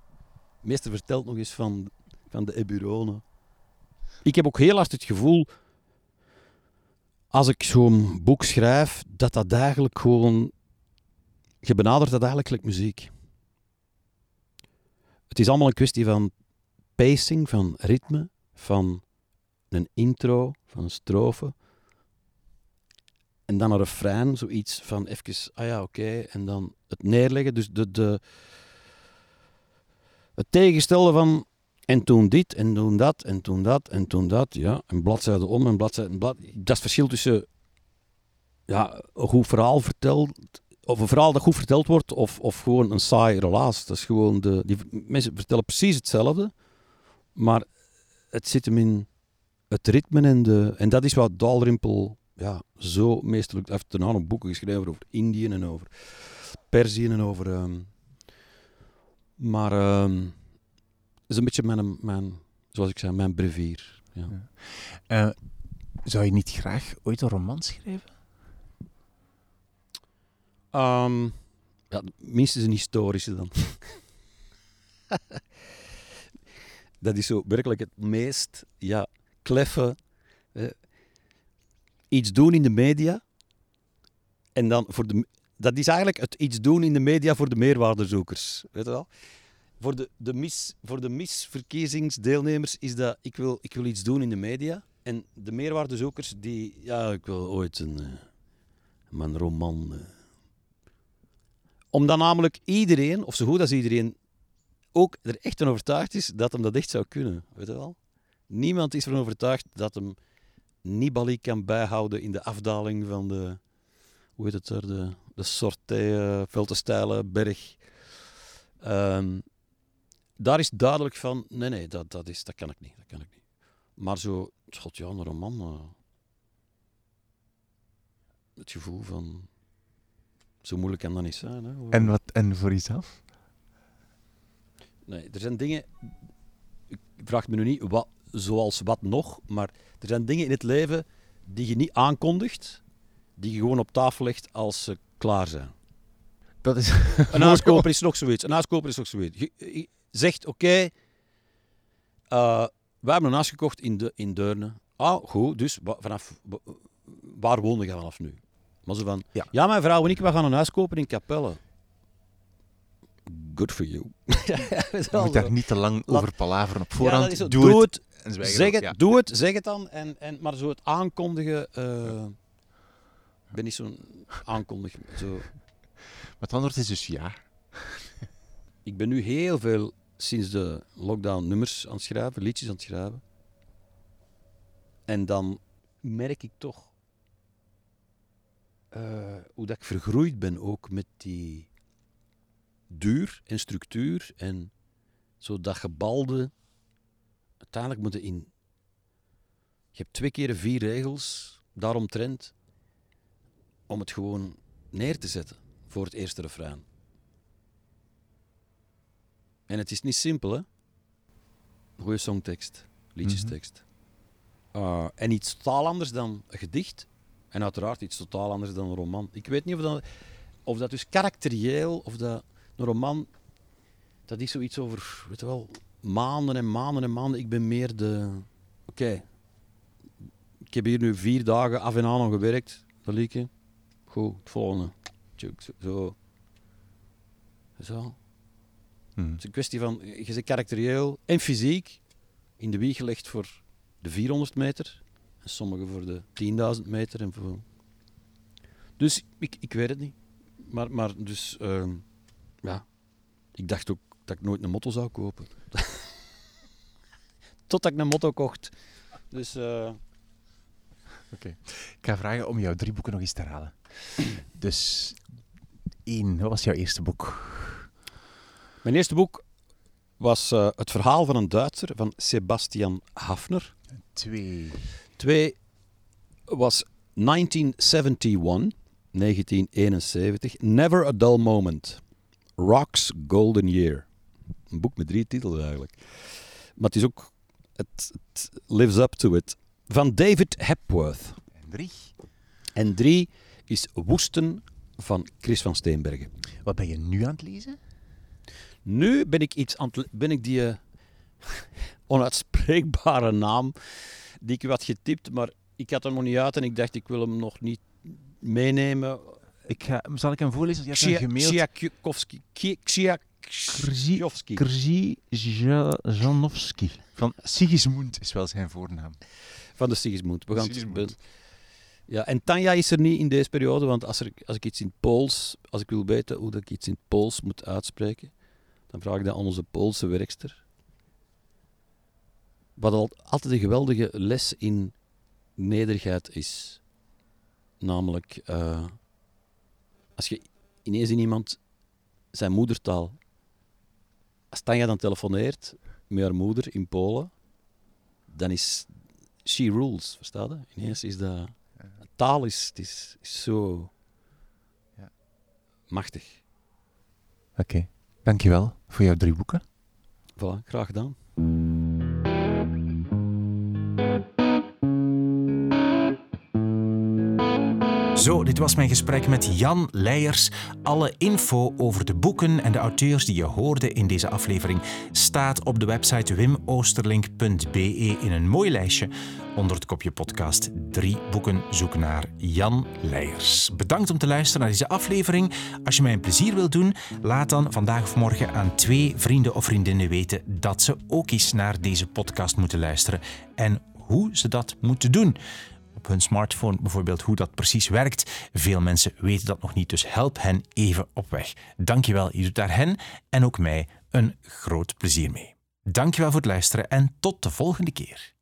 meester vertelt nog eens van, van de Eburonen. Ik heb ook heel hard het gevoel, als ik zo'n boek schrijf, dat dat eigenlijk gewoon... Je benadert dat eigenlijk muziek. Het is allemaal een kwestie van pacing, van ritme, van een intro, van een strofe. En dan een refrein, zoiets van even, ah ja, oké, en dan het neerleggen. Dus de, de, het tegengestelde van, en toen dit, en toen dat, en toen dat, en toen dat, ja, een bladzijde om, een bladzijde, een blad. Dat is verschil tussen, ja, een goed verhaal verteld, of een verhaal dat goed verteld wordt, of, of gewoon een saai relaas. Dat is gewoon de, die mensen vertellen precies hetzelfde, maar het zit hem in het ritme en de, en dat is wat Dalrymple ja, zo meesterlijk. Hij heeft daarna nog boeken geschreven over Indië en over Perzië en over. ehm, maar ehm is een beetje mijn, mijn, zoals ik zei, mijn brevier. Ja. Eh, zou je niet graag ooit een roman schrijven? Ehm, ja, minstens een historische dan. dat is zo werkelijk het meest ja, kleffe. eh, iets doen in de media. En dan voor de. Dat is eigenlijk het iets doen in de media voor de meerwaardezoekers. Weet je wel? Voor de, de, mis, voor de misverkiezingsdeelnemers is dat ik wil, ik wil iets doen in de media. En de meerwaardezoekers die. Ja, ik wil ooit een. eh, mijn roman. eh, omdat namelijk iedereen, of zo goed als iedereen, ook er echt van overtuigd is dat hem dat echt zou kunnen. Weet je wel? Niemand is ervan overtuigd dat hem Nibali kan bijhouden in de afdaling van de, hoe heet het er, de, de Sortee, uh, Veltenstijlen, berg. Ehm, daar is duidelijk van, nee, nee, dat, dat, is, dat kan ik niet, dat kan ik niet. Maar zo, god ja, een roman, eh, het gevoel van, zo moeilijk kan dat niet zijn. Hè, En, wat, en voor jezelf? Nee, er zijn dingen. Ik vraag me nu niet wat, zoals wat nog, maar er zijn dingen in het leven die je niet aankondigt, die je gewoon op tafel legt als ze klaar zijn. Dat is... Een huiskoper is nog zoiets. Een huiskoper is nog zoiets. Je, je zegt: Oké, eh, we hebben een huis gekocht in, de, in Deurne. Ah, goed, dus vanaf, wa- waar wonen je vanaf nu? Maar zo van: Ja. Ja, mijn vrouw en ik we gaan een huis kopen in Capelle. Good for you. Je moet daar niet te lang over palaveren op voorhand. doe het. Het, en zwijgen zeg het, ja. doe het, zeg het dan. En, en, maar zo het aankondigen. eh, ik ben niet zo'n aankondiger. Zo. Maar het antwoord is dus ja. Ik ben nu heel veel sinds de lockdown nummers aan het schrijven, liedjes aan het schrijven. En dan merk ik toch eh, hoe dat ik vergroeid ben ook met die duur en structuur en zo dat gebalde. Uiteindelijk moeten in. Je hebt twee keer vier regels daaromtrent om het gewoon neer te zetten voor het eerste refrein. En het is niet simpel, hè? Goeie songtekst, liedjestekst. Uh, en iets totaal anders dan een gedicht. En uiteraard iets totaal anders dan een roman. Ik weet niet of dat, of dat dus karakterieel, of dat een roman, dat is zoiets over, weet je wel, maanden en maanden en maanden. Ik ben meer de, oké, ik heb hier nu vier dagen af en aan aan gewerkt, dat liedje. Goed, het volgende. Tjuk, zo- Zo. Zo. Hm. Het is een kwestie van, je zit karakterieel en fysiek in de wieg gelegd voor de 400 meter. En sommigen voor de 10.000 meter. En voor... Dus ik, ik weet het niet. Maar, maar dus, ehm, ja. Ik dacht ook dat ik nooit een motto zou kopen. Totdat ik een motto kocht. Dus, eh, Ik ga vragen om jouw drie boeken nog eens te herhalen. Dus, één, wat was jouw eerste boek? mijn eerste boek was eh, Het verhaal van een Duitser van Sebastian Hafner. Twee. Twee was 1971, 1971, Never a Dull Moment, Rock's Golden Year. Een boek met drie titels eigenlijk. Maar het is ook het, het lives up to it. Van David Hepworth. En drie. En drie is Woesten van Chris van Steenbergen. Wat ben je nu aan het lezen? Nu ben ik iets aan het ben ik die eh, onuitspreekbare naam die ik u had getipt, maar ik had hem nog niet uit en ik dacht ik wil hem nog niet meenemen. Ik ga, zal ik hem voorlezen? Je hebt Ksja- gemaild. Ksjakowski. Krzi Janowski. Van Sigismund is wel zijn voornaam. Van de Sigismund. We gaan ja, en Tanja is er niet in deze periode, want als, er, als ik iets in Pools, als ik wil weten hoe ik iets in Pools moet uitspreken, dan vraag ik dat aan onze Poolse werkster. Wat al, altijd een geweldige les in nederigheid is. Namelijk, eh, als je ineens in iemand zijn moedertaal. Als Tanja dan telefoneert met haar moeder in Polen, dan is she rules, versta je? Ineens is dat... Taal is, het is, is zo Ja. machtig. Oké. Dankjewel voor jouw drie boeken. Voilà, graag gedaan. Zo, dit was mijn gesprek met Jan Leijers. Alle info over de boeken en de auteurs die je hoorde in deze aflevering staat op de website wimoosterlink.be in een mooi lijstje onder het kopje podcast. Drie boeken zoek naar Jan Leijers. Bedankt om te luisteren naar deze aflevering. Als je mij een plezier wilt doen, laat dan vandaag of morgen aan twee vrienden of vriendinnen weten dat ze ook eens naar deze podcast moeten luisteren en hoe ze dat moeten doen op hun smartphone bijvoorbeeld hoe dat precies werkt. Veel mensen weten dat nog niet, dus help hen even op weg. Dankjewel, je doet daar hen en ook mij een groot plezier mee. Dankjewel voor het luisteren en tot de volgende keer.